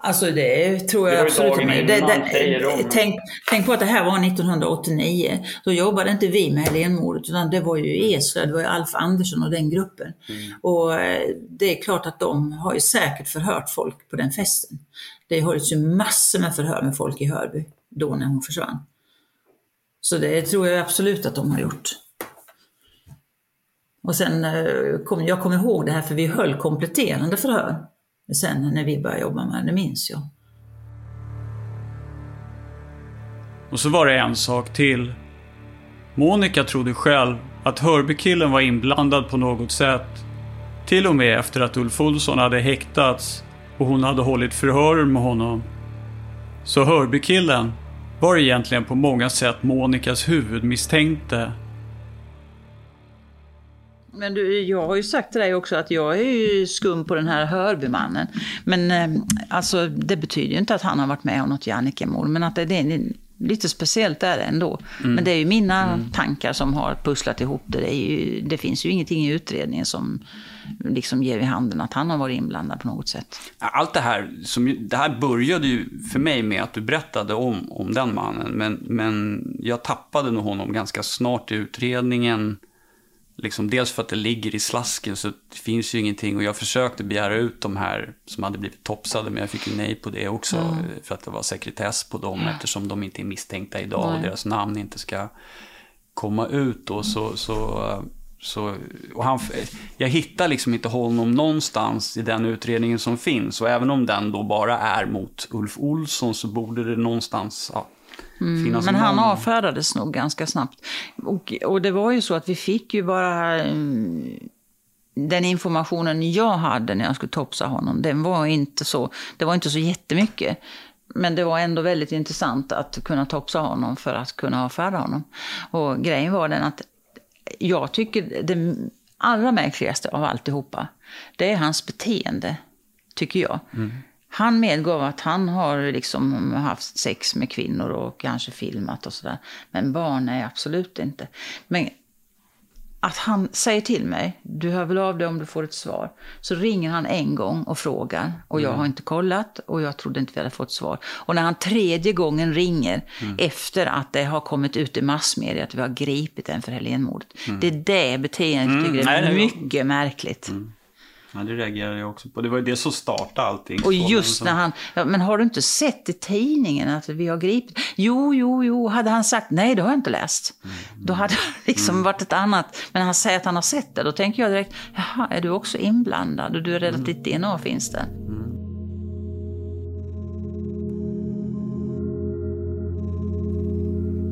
Speaker 5: Alltså det tror jag det absolut inte. Det, det, tänk, tänk på att det här var 1989. Då jobbade inte vi med Helénmordet utan det var ju Eslöv, det var ju Alf Andersson och den gruppen. Mm. Och eh, det är klart att de har ju säkert förhört folk på den festen. Det hölls ju massor med förhör med folk i Hörby då när hon försvann. Så det tror jag absolut att de har gjort. Och sen, eh, kom, jag kommer ihåg det här för vi höll kompletterande förhör sen när vi började jobba med det, minns jag.
Speaker 3: Och så var det en sak till. Monica trodde själv att Hörbykillen var inblandad på något sätt. Till och med efter att Ulf Olsson hade häktats och hon hade hållit förhör med honom. Så Hörbykillen var egentligen på många sätt Monikas huvudmisstänkte.
Speaker 5: Men du, jag har ju sagt till dig också att jag är ju skum på den här Hörbymannen. Men eh, alltså, det betyder ju inte att han har varit med om något Jannike-mord. Men att det, det är lite speciellt är det ändå. Mm. Men det är ju mina mm. tankar som har pusslat ihop det. Det, ju, det, finns ju ingenting i utredningen som liksom ger vid handen att han har varit inblandad på något sätt.
Speaker 8: Allt det här, som, det här började ju för mig med att du berättade om, om den mannen. Men, men jag tappade nog honom ganska snart i utredningen. Liksom dels för att det ligger i slasken så det finns ju ingenting. Och jag försökte begära ut de här som hade blivit topsade men jag fick ju nej på det också. Mm. För att det var sekretess på dem eftersom de inte är misstänkta idag nej. och deras namn inte ska komma ut. Då, så, så, så, och han, jag hittar liksom inte honom någonstans i den utredningen som finns. Och även om den då bara är mot Ulf Olsson så borde det någonstans ja,
Speaker 5: Mm, men han avfärdades nog ganska snabbt. Och, och det var ju så att vi fick ju bara... Mm, den informationen jag hade när jag skulle topsa honom, den var inte så, det var inte så jättemycket. Men det var ändå väldigt intressant att kunna topsa honom för att kunna avfärda honom. Och grejen var den att jag tycker det allra märkligaste av alltihopa, det är hans beteende, tycker jag. Mm. Han medgav att han har liksom haft sex med kvinnor och kanske filmat och sådär. Men barn är absolut inte. Men att han säger till mig, du hör väl av dig om du får ett svar. Så ringer han en gång och frågar. Och jag mm. har inte kollat och jag trodde inte vi hade fått svar. Och när han tredje gången ringer mm. efter att det har kommit ut i massmedia att vi har gripit en för Helénmordet. Mm. Det är det beteendet jag tycker mm. är mycket märkligt.
Speaker 8: Mm. Ja, det reagerade jag också på. Det var ju det som startade allting.
Speaker 5: Och just när han, ja, men har du inte sett i tidningen att vi har gripit? Jo, jo, jo, hade han sagt nej, det har jag inte läst. Mm. Då hade det liksom mm. varit ett annat. Men när han säger att han har sett det, då tänker jag direkt, jaha, är du också inblandad? Och du är rädd att ditt DNA finns där? Mm.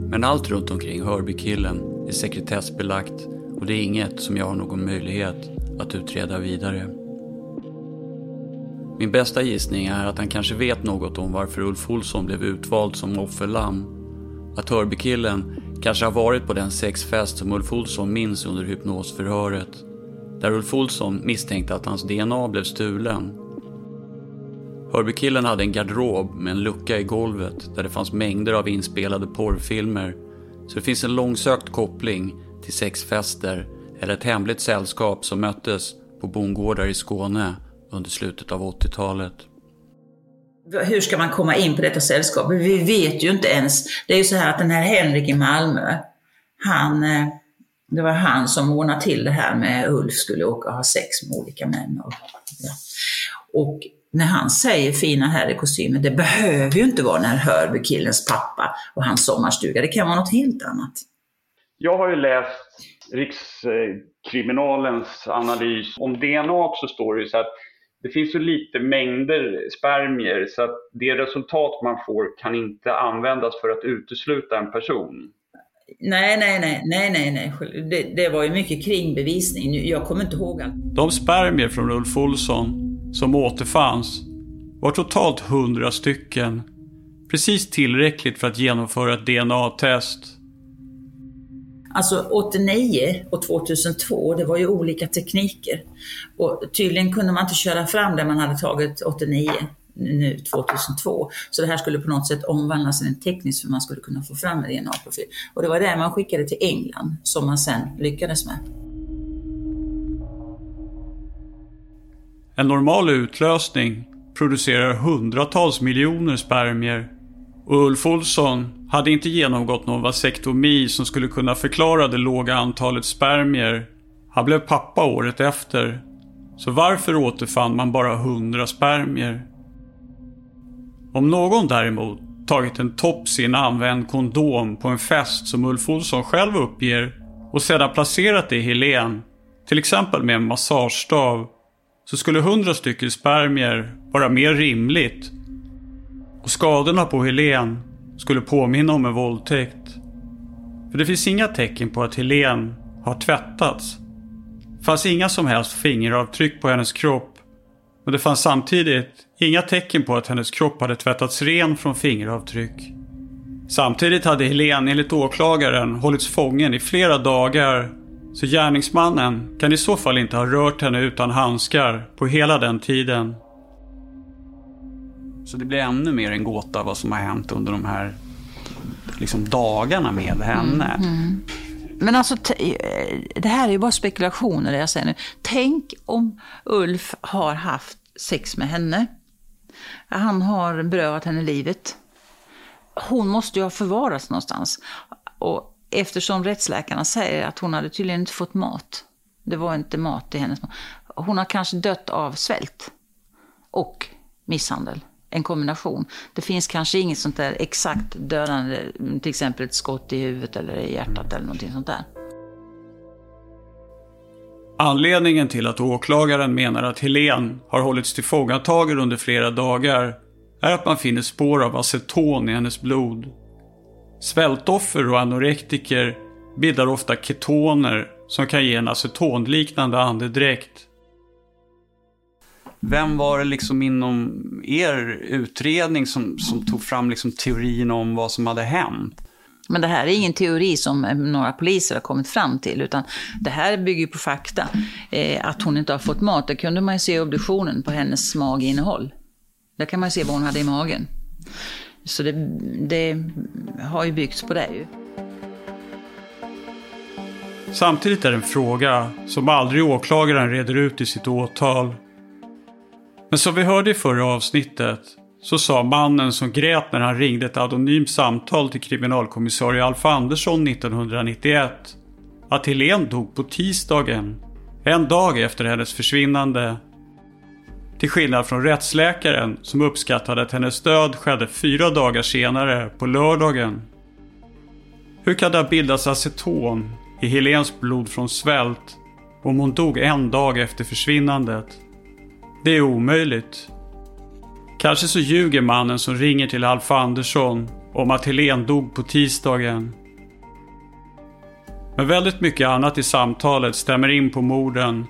Speaker 8: Men allt runt omkring Hörbykillen är sekretessbelagt och det är inget som jag har någon möjlighet att utreda vidare. Min bästa gissning är att han kanske vet något om varför Ulf Olsson blev utvald som offerlamm. Att Hörbykillen kanske har varit på den sexfest som Ulf Olsson minns under hypnosförhöret. Där Ulf Olsson misstänkte att hans DNA blev stulen.
Speaker 3: Hörbykillen hade en garderob med en lucka i golvet där det fanns mängder av inspelade porrfilmer. Så det finns en långsökt koppling till sexfester eller ett hemligt sällskap som möttes på bondgårdar i Skåne under slutet av 80-talet.
Speaker 5: Hur ska man komma in på detta sällskap? Vi vet ju inte ens. Det är ju så här att den här Henrik i Malmö, han, eh, det var han som ordnade till det här med Ulf skulle åka och ha sex med olika män. Och, ja. och när han säger fina herrkostymer, det behöver ju inte vara den här Hörby-killens pappa och hans sommarstuga. Det kan vara något helt annat.
Speaker 7: Jag har ju läst Rikskriminalens analys. Om DNA så står det ju så att det finns så lite mängder spermier så att det resultat man får kan inte användas för att utesluta en person.
Speaker 5: Nej, nej, nej, nej, nej, nej. Det, det var ju mycket kringbevisning. Jag kommer inte ihåg allt.
Speaker 3: De spermier från Ulf Olsson som återfanns var totalt 100 stycken. Precis tillräckligt för att genomföra ett DNA-test.
Speaker 5: Alltså 89 och 2002, det var ju olika tekniker. Och tydligen kunde man inte köra fram det man hade tagit 89 nu 2002. Så det här skulle på något sätt omvandlas till en teknisk för man skulle kunna få fram en DNA-profil. Och det var det man skickade till England som man sen lyckades med.
Speaker 3: En normal utlösning producerar hundratals miljoner spermier och Ulf Olsson hade inte genomgått någon vasektomi som skulle kunna förklara det låga antalet spermier. Han blev pappa året efter. Så varför återfann man bara hundra spermier? Om någon däremot tagit en tops i en använd kondom på en fest som Ulf Olsson själv uppger och sedan placerat det i Helen, till exempel med en massagestav, så skulle hundra stycken spermier vara mer rimligt. Och skadorna på Helen skulle påminna om en våldtäkt. För det finns inga tecken på att Helen har tvättats. Det fanns inga som helst fingeravtryck på hennes kropp. Men det fanns samtidigt inga tecken på att hennes kropp hade tvättats ren från fingeravtryck. Samtidigt hade Helen enligt åklagaren hållits fången i flera dagar så gärningsmannen kan i så fall inte ha rört henne utan handskar på hela den tiden.
Speaker 8: Så det blir ännu mer en gåta vad som har hänt under de här liksom, dagarna med henne. Mm, mm.
Speaker 5: Men alltså, eh, det här är ju bara spekulationer det jag säger nu. Tänk om Ulf har haft sex med henne. Han har berövat henne livet. Hon måste ju ha förvarats någonstans. Och eftersom rättsläkarna säger att hon hade tydligen inte fått mat. Det var inte mat i hennes mat. Hon har kanske dött av svält och misshandel. En kombination. Det finns kanske inget sånt där exakt dödande, till exempel ett skott i huvudet eller i hjärtat eller någonting sånt där.
Speaker 3: Anledningen till att åklagaren menar att Helen har hållits tillfångatagen under flera dagar är att man finner spår av aceton i hennes blod Svältoffer och anorektiker bildar ofta ketoner som kan ge en acetonliknande andedräkt.
Speaker 8: Vem var det liksom inom er utredning som, som tog fram liksom teorin om vad som hade hänt?
Speaker 5: Men det här är ingen teori som några poliser har kommit fram till, utan det här bygger på fakta. Eh, att hon inte har fått mat, det kunde man ju se i obduktionen på hennes maginnehåll. Där kan man se vad hon hade i magen. Så det, det har ju byggts på det ju.
Speaker 3: Samtidigt är det en fråga som aldrig åklagaren reder ut i sitt åtal. Men som vi hörde i förra avsnittet så sa mannen som grät när han ringde ett anonymt samtal till kriminalkommissarie Alf Andersson 1991 att Helen dog på tisdagen, en dag efter hennes försvinnande. Till skillnad från rättsläkaren som uppskattade att hennes död skedde fyra dagar senare, på lördagen. Hur kan det ha bildats aceton i Helens blod från svält om hon dog en dag efter försvinnandet? Det är omöjligt. Kanske så ljuger mannen som ringer till Alf Andersson om att Helen dog på tisdagen. Men väldigt mycket annat i samtalet stämmer in på morden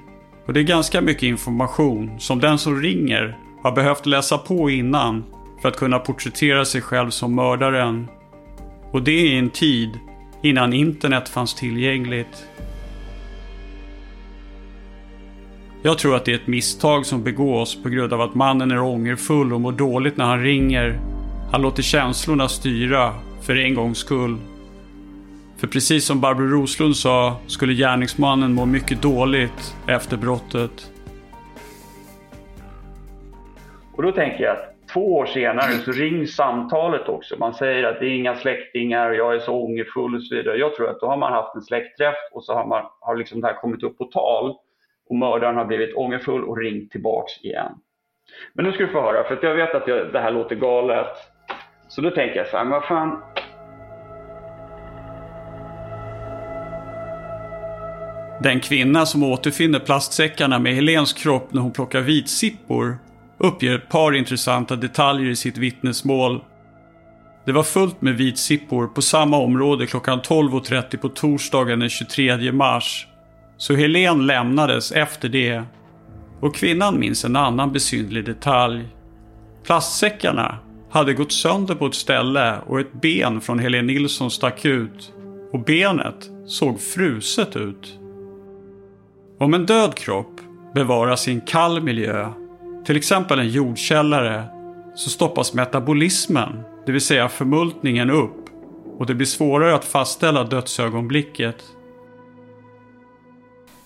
Speaker 3: och det är ganska mycket information som den som ringer har behövt läsa på innan för att kunna porträttera sig själv som mördaren. Och det i en tid innan internet fanns tillgängligt. Jag tror att det är ett misstag som begås på grund av att mannen är ångerfull och mår dåligt när han ringer. Han låter känslorna styra, för en gångs skull. För precis som Barbro Roslund sa skulle gärningsmannen må mycket dåligt efter brottet.
Speaker 7: Och då tänker jag att två år senare så rings samtalet också. Man säger att det är inga släktingar, jag är så ångerfull och så vidare. Jag tror att då har man haft en släktträff och så har, man, har liksom det här kommit upp på tal och mördaren har blivit ångerfull och ringt tillbaks igen. Men nu ska du få höra, för jag vet att det här låter galet. Så då tänker jag så här, men vad fan,
Speaker 3: Den kvinna som återfinner plastsäckarna med Helens kropp när hon plockar vitsippor uppger ett par intressanta detaljer i sitt vittnesmål. Det var fullt med vitsippor på samma område klockan 12.30 på torsdagen den 23 mars. Så Helen lämnades efter det. Och kvinnan minns en annan besynlig detalj. Plastsäckarna hade gått sönder på ett ställe och ett ben från Helen Nilsson stack ut. Och benet såg fruset ut. Om en död kropp bevaras i en kall miljö, till exempel en jordkällare, så stoppas metabolismen, det vill säga förmultningen upp och det blir svårare att fastställa dödsögonblicket.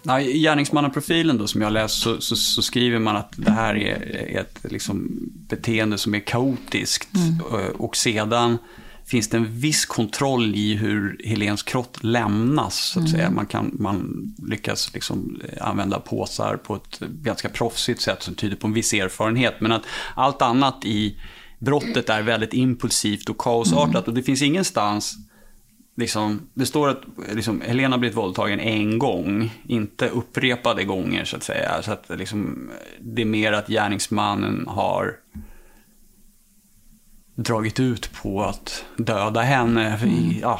Speaker 8: Ja, I gärningsmannaprofilen då som jag läst så, så, så, skriver man att det här är ett liksom, beteende som är kaotiskt. Mm. Och sedan finns det en viss kontroll i hur Helens kropp lämnas. Så att mm. säga. Man, kan, man lyckas liksom använda påsar på ett ganska proffsigt sätt som tyder på en viss erfarenhet. Men att allt annat i brottet är väldigt impulsivt och kaosartat. Mm. Och det finns ingenstans Liksom, det står att liksom, Helena blivit våldtagen en gång, inte upprepade gånger så att säga. Så att liksom, det är mer att gärningsmannen har dragit ut på att döda henne. Mm. Ja,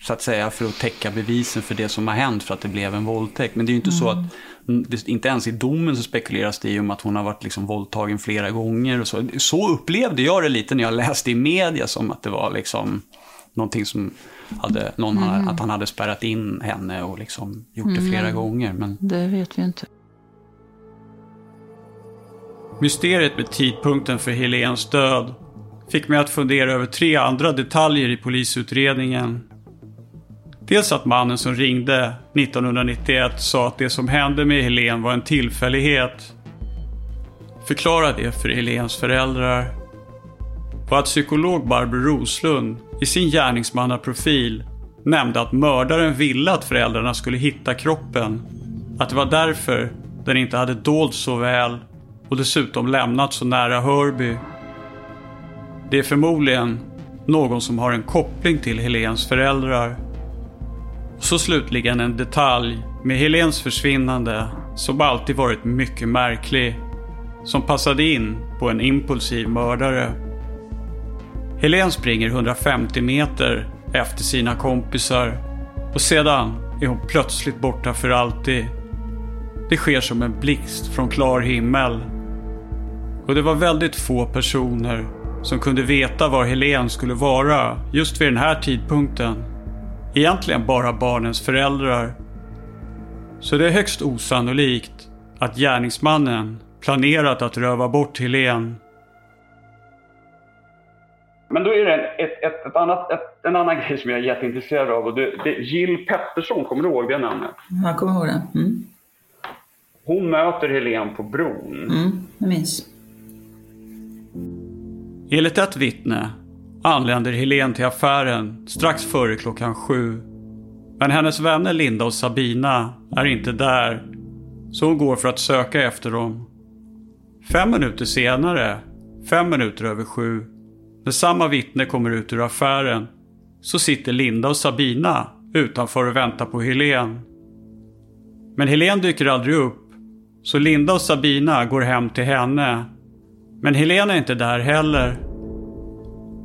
Speaker 8: så att säga för att täcka bevisen för det som har hänt för att det blev en våldtäkt. Men det är ju inte mm. så att, det, inte ens i domen så spekuleras det om att hon har varit liksom våldtagen flera gånger. Och så. så upplevde jag det lite när jag läste i media som att det var liksom någonting som hade, någon mm. hade, att han hade spärrat in henne och liksom gjort det flera mm. gånger. Men...
Speaker 5: Det vet vi inte.
Speaker 3: Mysteriet med tidpunkten för Helens död fick mig att fundera över tre andra detaljer i polisutredningen. Dels att mannen som ringde 1991 sa att det som hände med Helen var en tillfällighet. Förklara det för Helens föräldrar. Och att psykolog Barbro Roslund i sin gärningsmannaprofil nämnde att mördaren ville att föräldrarna skulle hitta kroppen. Att det var därför den inte hade dolts så väl och dessutom lämnat så nära Hörby. Det är förmodligen någon som har en koppling till Helens föräldrar. Och så slutligen en detalj med Helens försvinnande som alltid varit mycket märklig. Som passade in på en impulsiv mördare. Helen springer 150 meter efter sina kompisar och sedan är hon plötsligt borta för alltid. Det sker som en blixt från klar himmel. Och det var väldigt få personer som kunde veta var Helen skulle vara just vid den här tidpunkten. Egentligen bara barnens föräldrar. Så det är högst osannolikt att gärningsmannen planerat att röva bort Helen.
Speaker 7: Men då är det ett, ett, ett annat, ett, en annan grej som jag är jätteintresserad av. Och det, det, Jill Pettersson, kommer du ihåg det namnet?
Speaker 5: Jag kommer ihåg det. Mm.
Speaker 7: Hon möter Helen på bron.
Speaker 5: Mm, jag minns.
Speaker 3: Enligt ett vittne anländer Helen till affären strax före klockan sju. Men hennes vänner Linda och Sabina är inte där, så hon går för att söka efter dem. Fem minuter senare, fem minuter över sju, när samma vittne kommer ut ur affären, så sitter Linda och Sabina utanför och väntar på Helen. Men Helen dyker aldrig upp, så Linda och Sabina går hem till henne men Helen är inte där heller.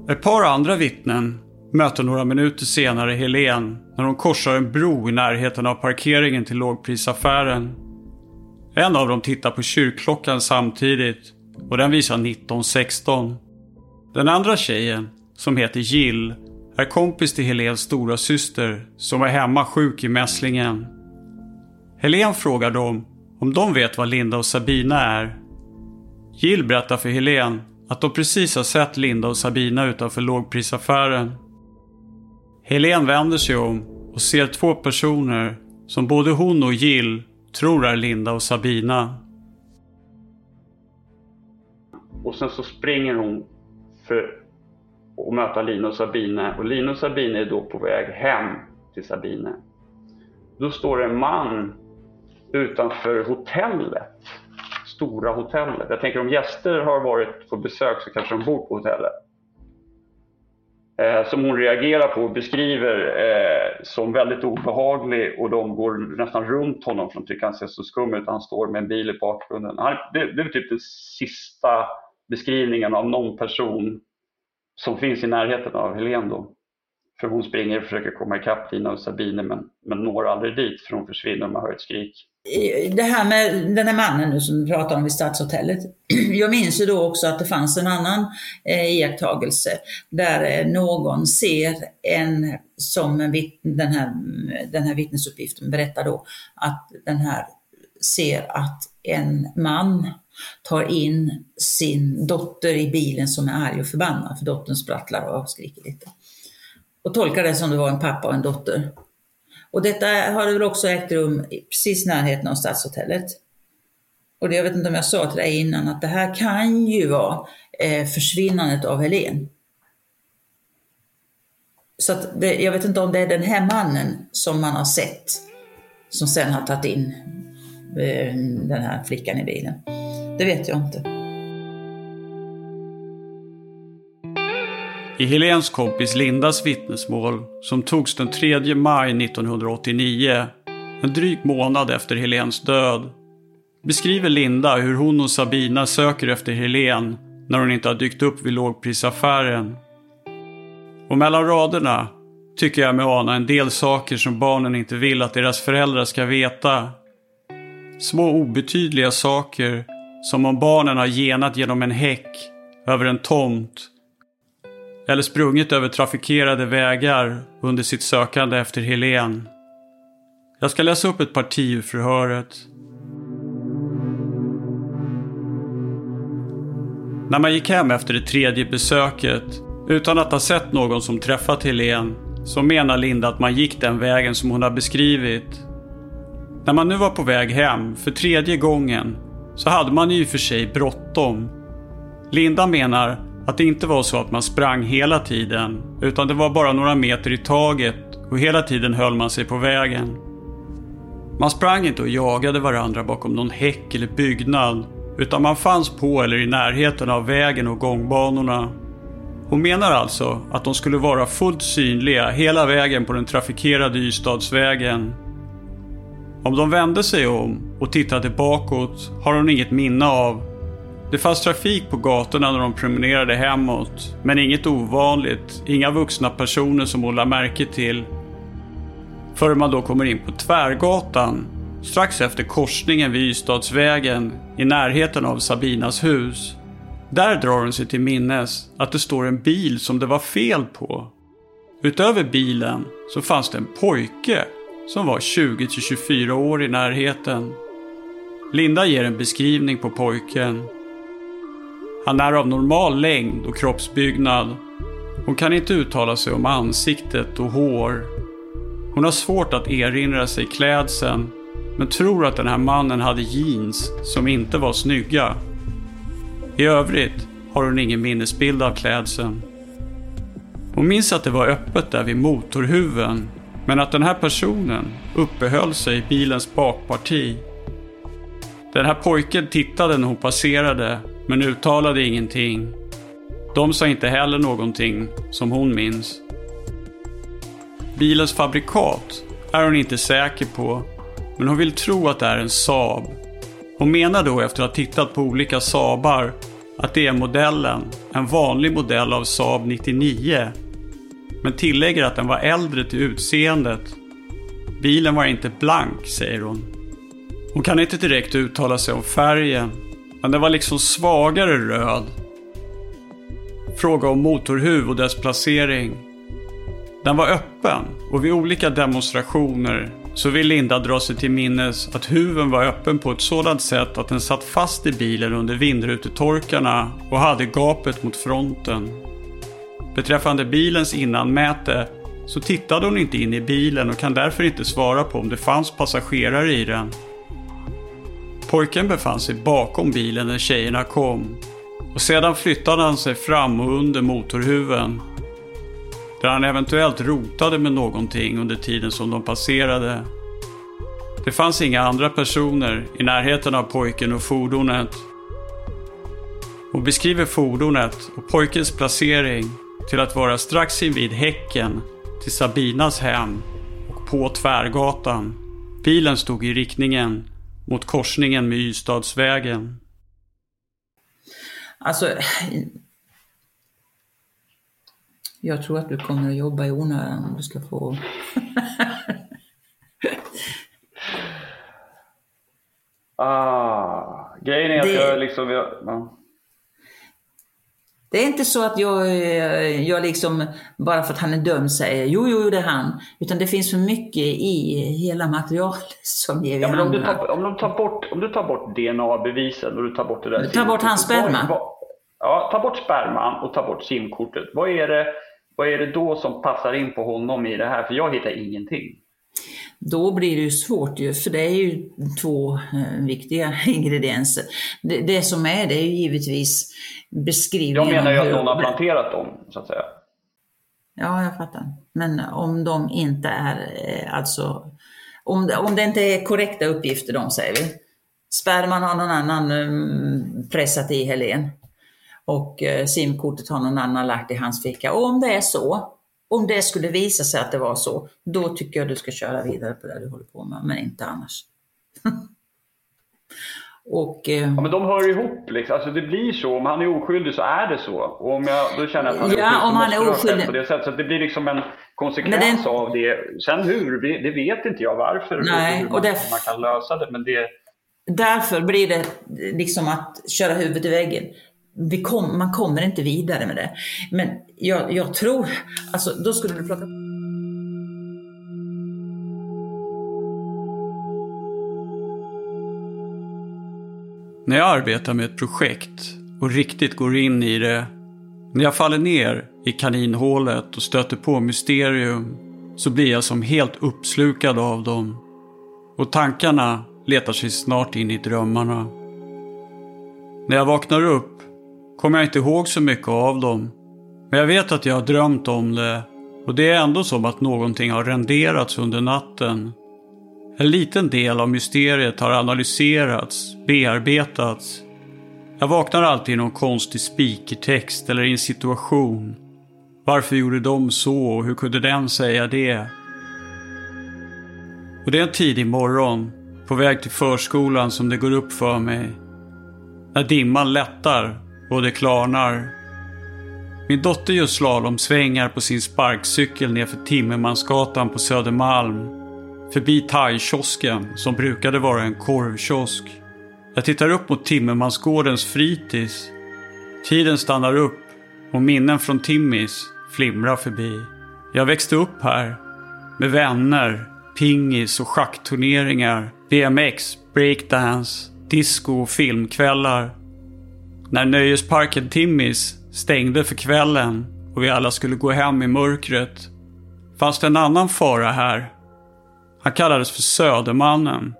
Speaker 3: Ett par andra vittnen möter några minuter senare Helen när hon korsar en bro i närheten av parkeringen till lågprisaffären. En av dem tittar på kyrkklockan samtidigt och den visar 19.16. Den andra tjejen, som heter Jill, är kompis till Helens stora syster som var hemma sjuk i mässlingen. Helen frågar dem om de vet vad Linda och Sabina är. Jill berättar för Helen att de precis har sett Linda och Sabina utanför lågprisaffären. Helen vänder sig om och ser två personer som både hon och Jill tror är Linda och Sabina.
Speaker 7: Och sen så springer hon för att möta Lina och Sabine. Och Lina och Sabine är då på väg hem till Sabine. Då står det en man utanför hotellet. Stora hotellet. Jag tänker om gäster har varit på besök så kanske de bor på hotellet. Eh, som hon reagerar på och beskriver eh, som väldigt obehaglig och de går nästan runt honom för de tycker han ser så skum ut. Han står med en bil i bakgrunden. Han, det, det är typ den sista beskrivningen av någon person som finns i närheten av Helen då. För hon springer och försöker komma ikapp Lina och Sabine men, men når aldrig dit för hon försvinner och man hör ett skrik.
Speaker 5: Det här med den här mannen nu som du pratar om vid Stadshotellet. Jag minns ju då också att det fanns en annan eh, iakttagelse där eh, någon ser en, som en vitt, den, här, den här vittnesuppgiften berättar då, att den här ser att en man tar in sin dotter i bilen som är arg och förbannad för dottern sprattlar och skriker lite. Och tolkar det som det var en pappa och en dotter. Och detta har väl också ägt rum precis i närheten av Stadshotellet. Och det, jag vet inte om jag sa till dig innan att det här kan ju vara eh, försvinnandet av Helen. Så att det, jag vet inte om det är den här mannen som man har sett som sen har tagit in eh, den här flickan i bilen. Det vet jag inte.
Speaker 3: I Helens kompis Lindas vittnesmål, som togs den 3 maj 1989, en dryg månad efter Helens död, beskriver Linda hur hon och Sabina söker efter Helen när hon inte har dykt upp vid lågprisaffären. Och mellan raderna tycker jag mig ana en del saker som barnen inte vill att deras föräldrar ska veta. Små obetydliga saker som om barnen har genat genom en häck, över en tomt eller sprungit över trafikerade vägar under sitt sökande efter Helen. Jag ska läsa upp ett parti ur förhöret. När man gick hem efter det tredje besöket, utan att ha sett någon som träffat Helen, så menar Linda att man gick den vägen som hon har beskrivit. När man nu var på väg hem, för tredje gången, så hade man ju för sig bråttom. Linda menar att det inte var så att man sprang hela tiden, utan det var bara några meter i taget och hela tiden höll man sig på vägen. Man sprang inte och jagade varandra bakom någon häck eller byggnad, utan man fanns på eller i närheten av vägen och gångbanorna. Hon menar alltså att de skulle vara fullt synliga hela vägen på den trafikerade Ystadsvägen. Om de vände sig om och tittade bakåt har hon inget minne av det fanns trafik på gatorna när de promenerade hemåt, men inget ovanligt, inga vuxna personer som hon lade märke till. Förrän man då kommer in på Tvärgatan, strax efter korsningen vid Ystadsvägen, i närheten av Sabinas hus. Där drar hon sig till minnes att det står en bil som det var fel på. Utöver bilen så fanns det en pojke som var 20-24 år i närheten. Linda ger en beskrivning på pojken han är av normal längd och kroppsbyggnad. Hon kan inte uttala sig om ansiktet och hår. Hon har svårt att erinra sig klädseln, men tror att den här mannen hade jeans som inte var snygga. I övrigt har hon ingen minnesbild av klädseln. Hon minns att det var öppet där vid motorhuven, men att den här personen uppehöll sig i bilens bakparti. Den här pojken tittade när hon passerade men uttalade ingenting. De sa inte heller någonting som hon minns. Bilens fabrikat är hon inte säker på, men hon vill tro att det är en Saab. Hon menar då efter att ha tittat på olika Saabar att det är modellen, en vanlig modell av Saab 99. Men tillägger att den var äldre till utseendet. Bilen var inte blank, säger hon. Hon kan inte direkt uttala sig om färgen men den var liksom svagare röd. Fråga om motorhuv och dess placering. Den var öppen och vid olika demonstrationer så vill Linda dra sig till minnes att huven var öppen på ett sådant sätt att den satt fast i bilen under vindrutetorkarna och hade gapet mot fronten. Beträffande bilens innanmäte så tittade hon inte in i bilen och kan därför inte svara på om det fanns passagerare i den. Pojken befann sig bakom bilen när tjejerna kom och sedan flyttade han sig fram och under motorhuven. Där han eventuellt rotade med någonting under tiden som de passerade. Det fanns inga andra personer i närheten av pojken och fordonet. Hon beskriver fordonet och pojkens placering till att vara strax invid häcken till Sabinas hem och på Tvärgatan. Bilen stod i riktningen mot korsningen med Ystadsvägen.
Speaker 5: Alltså, jag tror att du kommer att jobba i onödan om du ska få...
Speaker 7: ah, grejen är att
Speaker 5: Det-
Speaker 7: jag liksom... Jag, ja.
Speaker 5: Det är inte så att jag, eh, jag liksom, bara för att han är dömd säger jo, jo, det är han. Utan det finns för mycket i hela materialet som ger
Speaker 7: Ja, men om, du tar, om, de tar bort, om du tar bort DNA-bevisen och du tar bort det där...
Speaker 5: Ta bort hans sperma.
Speaker 7: vad- Ja, ta bort sperman och ta bort simkortet. Vad är, det, vad är det då som passar in på honom i det här? För jag hittar ingenting.
Speaker 5: Då blir det ju svårt ju, för det är ju två eh, viktiga ingredienser. Det, det som är det är ju givetvis beskrivningen
Speaker 7: Jag menar ju att någon har planterat dem, så att säga.
Speaker 5: Ja, jag fattar. Men om de inte är, eh, alltså, om det, om det inte är korrekta uppgifter de säger vi. Sperman har någon annan mm, pressat i Helen och eh, simkortet har någon annan lagt i hans ficka. Och om det är så, om det skulle visa sig att det var så, då tycker jag du ska köra vidare på det du håller på med, men inte annars. och eh,
Speaker 7: Ja, men de hör ihop. Liksom. Alltså, det blir så. Om han är oskyldig så är det så. Och om jag då känner att han är
Speaker 5: Ja,
Speaker 7: oskyldig
Speaker 5: om han är
Speaker 7: det
Speaker 5: oskyldig.
Speaker 7: på det sättet. Så det blir liksom en konsekvens
Speaker 5: den-
Speaker 7: av det. Sen hur, det det vet inte jag varför.
Speaker 5: Nej,
Speaker 7: hur
Speaker 5: och
Speaker 7: man,
Speaker 5: det-
Speaker 7: man kan lösa det. Men det...
Speaker 5: Därför blir det liksom att köra huvudet i väggen. Vi kom, man kommer inte vidare med det. Men jag, jag tror, alltså då skulle du plocka
Speaker 3: När jag arbetar med ett projekt och riktigt går in i det, när jag faller ner i kaninhålet och stöter på mysterium, så blir jag som helt uppslukad av dem. Och tankarna letar sig snart in i drömmarna. När jag vaknar upp kommer jag inte ihåg så mycket av dem. Men jag vet att jag har drömt om det och det är ändå som att någonting har renderats under natten. En liten del av mysteriet har analyserats, bearbetats. Jag vaknar alltid i någon konstig speakertext eller i en situation. Varför gjorde de så och hur kunde den säga det? Och det är en tidig morgon, på väg till förskolan som det går upp för mig. När dimman lättar och det klarnar. Min dotter gör slalomsvängar på sin sparkcykel nerför Timmermansgatan på Södermalm förbi thaikiosken som brukade vara en korvkiosk. Jag tittar upp mot Timmermansgårdens fritids. Tiden stannar upp och minnen från Timmis flimrar förbi. Jag växte upp här med vänner, pingis och schackturneringar, BMX, breakdance, disco och filmkvällar. När nöjesparken Timmis stängde för kvällen och vi alla skulle gå hem i mörkret fanns det en annan fara här han kallades för Södermannen.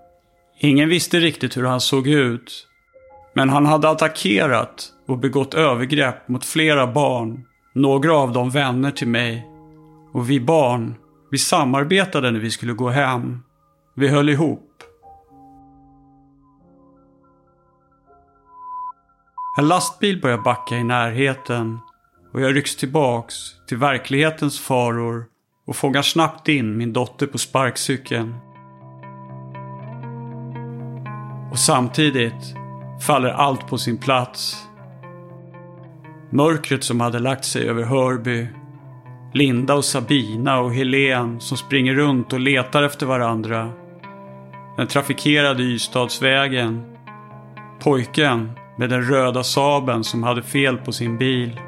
Speaker 3: Ingen visste riktigt hur han såg ut. Men han hade attackerat och begått övergrepp mot flera barn. Några av dem vänner till mig. Och vi barn, vi samarbetade när vi skulle gå hem. Vi höll ihop. En lastbil börjar backa i närheten och jag rycks tillbaks till verklighetens faror och fångar snabbt in min dotter på sparkcykeln. Och samtidigt faller allt på sin plats. Mörkret som hade lagt sig över Hörby. Linda och Sabina och Helen som springer runt och letar efter varandra. Den trafikerade Ystadsvägen. Pojken med den röda saben som hade fel på sin bil.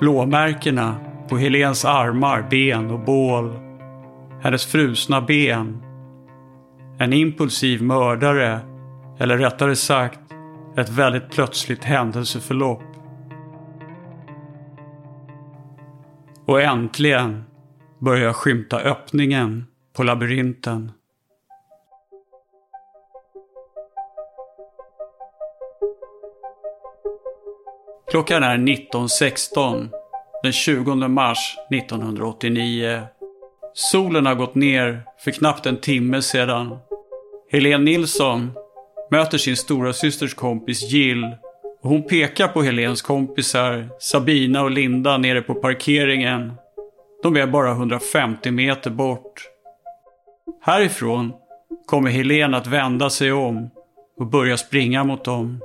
Speaker 3: Blåmärkena på Helens armar, ben och bål. hennes frusna ben. En impulsiv mördare, eller rättare sagt ett väldigt plötsligt händelseförlopp. Och äntligen börjar jag skymta öppningen på labyrinten. Klockan är 19.16 den 20 mars 1989. Solen har gått ner för knappt en timme sedan. Helene Nilsson möter sin stora systers kompis Jill och hon pekar på Helens kompisar Sabina och Linda nere på parkeringen. De är bara 150 meter bort. Härifrån kommer Helene att vända sig om och börja springa mot dem.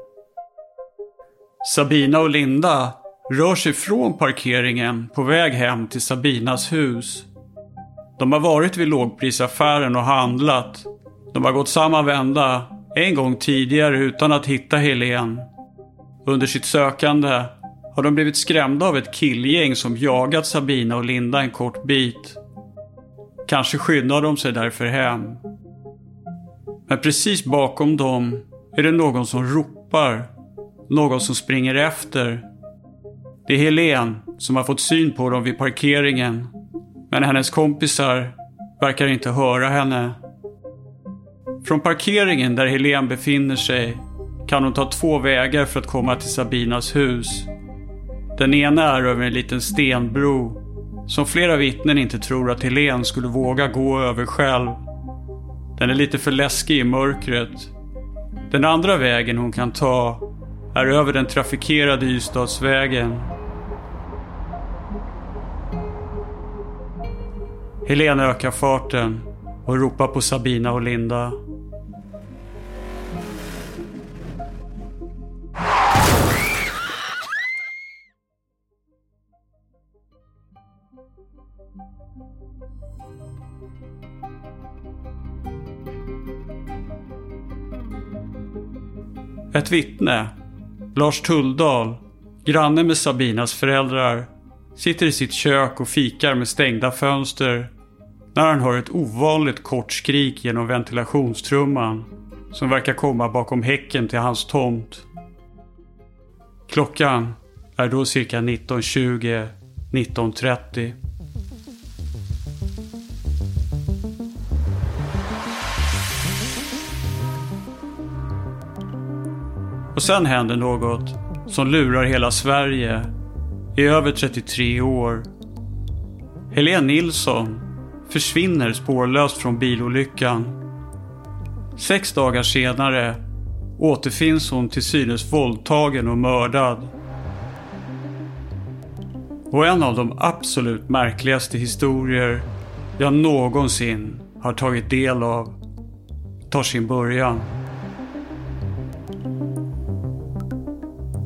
Speaker 3: Sabina och Linda rör sig från parkeringen på väg hem till Sabinas hus. De har varit vid lågprisaffären och handlat. De har gått samma vända en gång tidigare utan att hitta Helen. Under sitt sökande har de blivit skrämda av ett killgäng som jagat Sabina och Linda en kort bit. Kanske skyndar de sig därför hem. Men precis bakom dem är det någon som ropar. Någon som springer efter. Det är Helen som har fått syn på dem vid parkeringen. Men hennes kompisar verkar inte höra henne. Från parkeringen där Helen befinner sig kan hon ta två vägar för att komma till Sabinas hus. Den ena är över en liten stenbro som flera vittnen inte tror att Helen skulle våga gå över själv. Den är lite för läskig i mörkret. Den andra vägen hon kan ta är över den trafikerade Ystadsvägen. Helena ökar farten och ropar på Sabina och Linda. Ett vittne, Lars Tulldal, granne med Sabinas föräldrar, sitter i sitt kök och fikar med stängda fönster när han hör ett ovanligt kort skrik genom ventilationstrumman som verkar komma bakom häcken till hans tomt. Klockan är då cirka 19.20, 19.30. Och sen händer något som lurar hela Sverige i över 33 år. Helene Nilsson försvinner spårlöst från bilolyckan. Sex dagar senare återfinns hon till synes våldtagen och mördad. Och en av de absolut märkligaste historier jag någonsin har tagit del av tar sin början.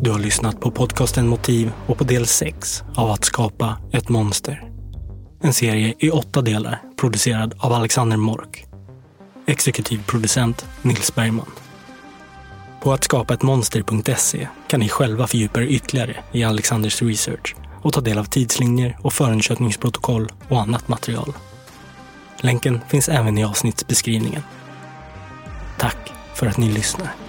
Speaker 1: Du har lyssnat på podcasten Motiv och på del 6 av Att skapa ett monster. En serie i åtta delar producerad av Alexander Mork. Exekutiv producent Nils Bergman. På attskapaettmonster.se kan ni själva fördjupa er ytterligare i Alexanders research och ta del av tidslinjer och förundersökningsprotokoll och annat material. Länken finns även i avsnittsbeskrivningen. Tack för att ni lyssnar.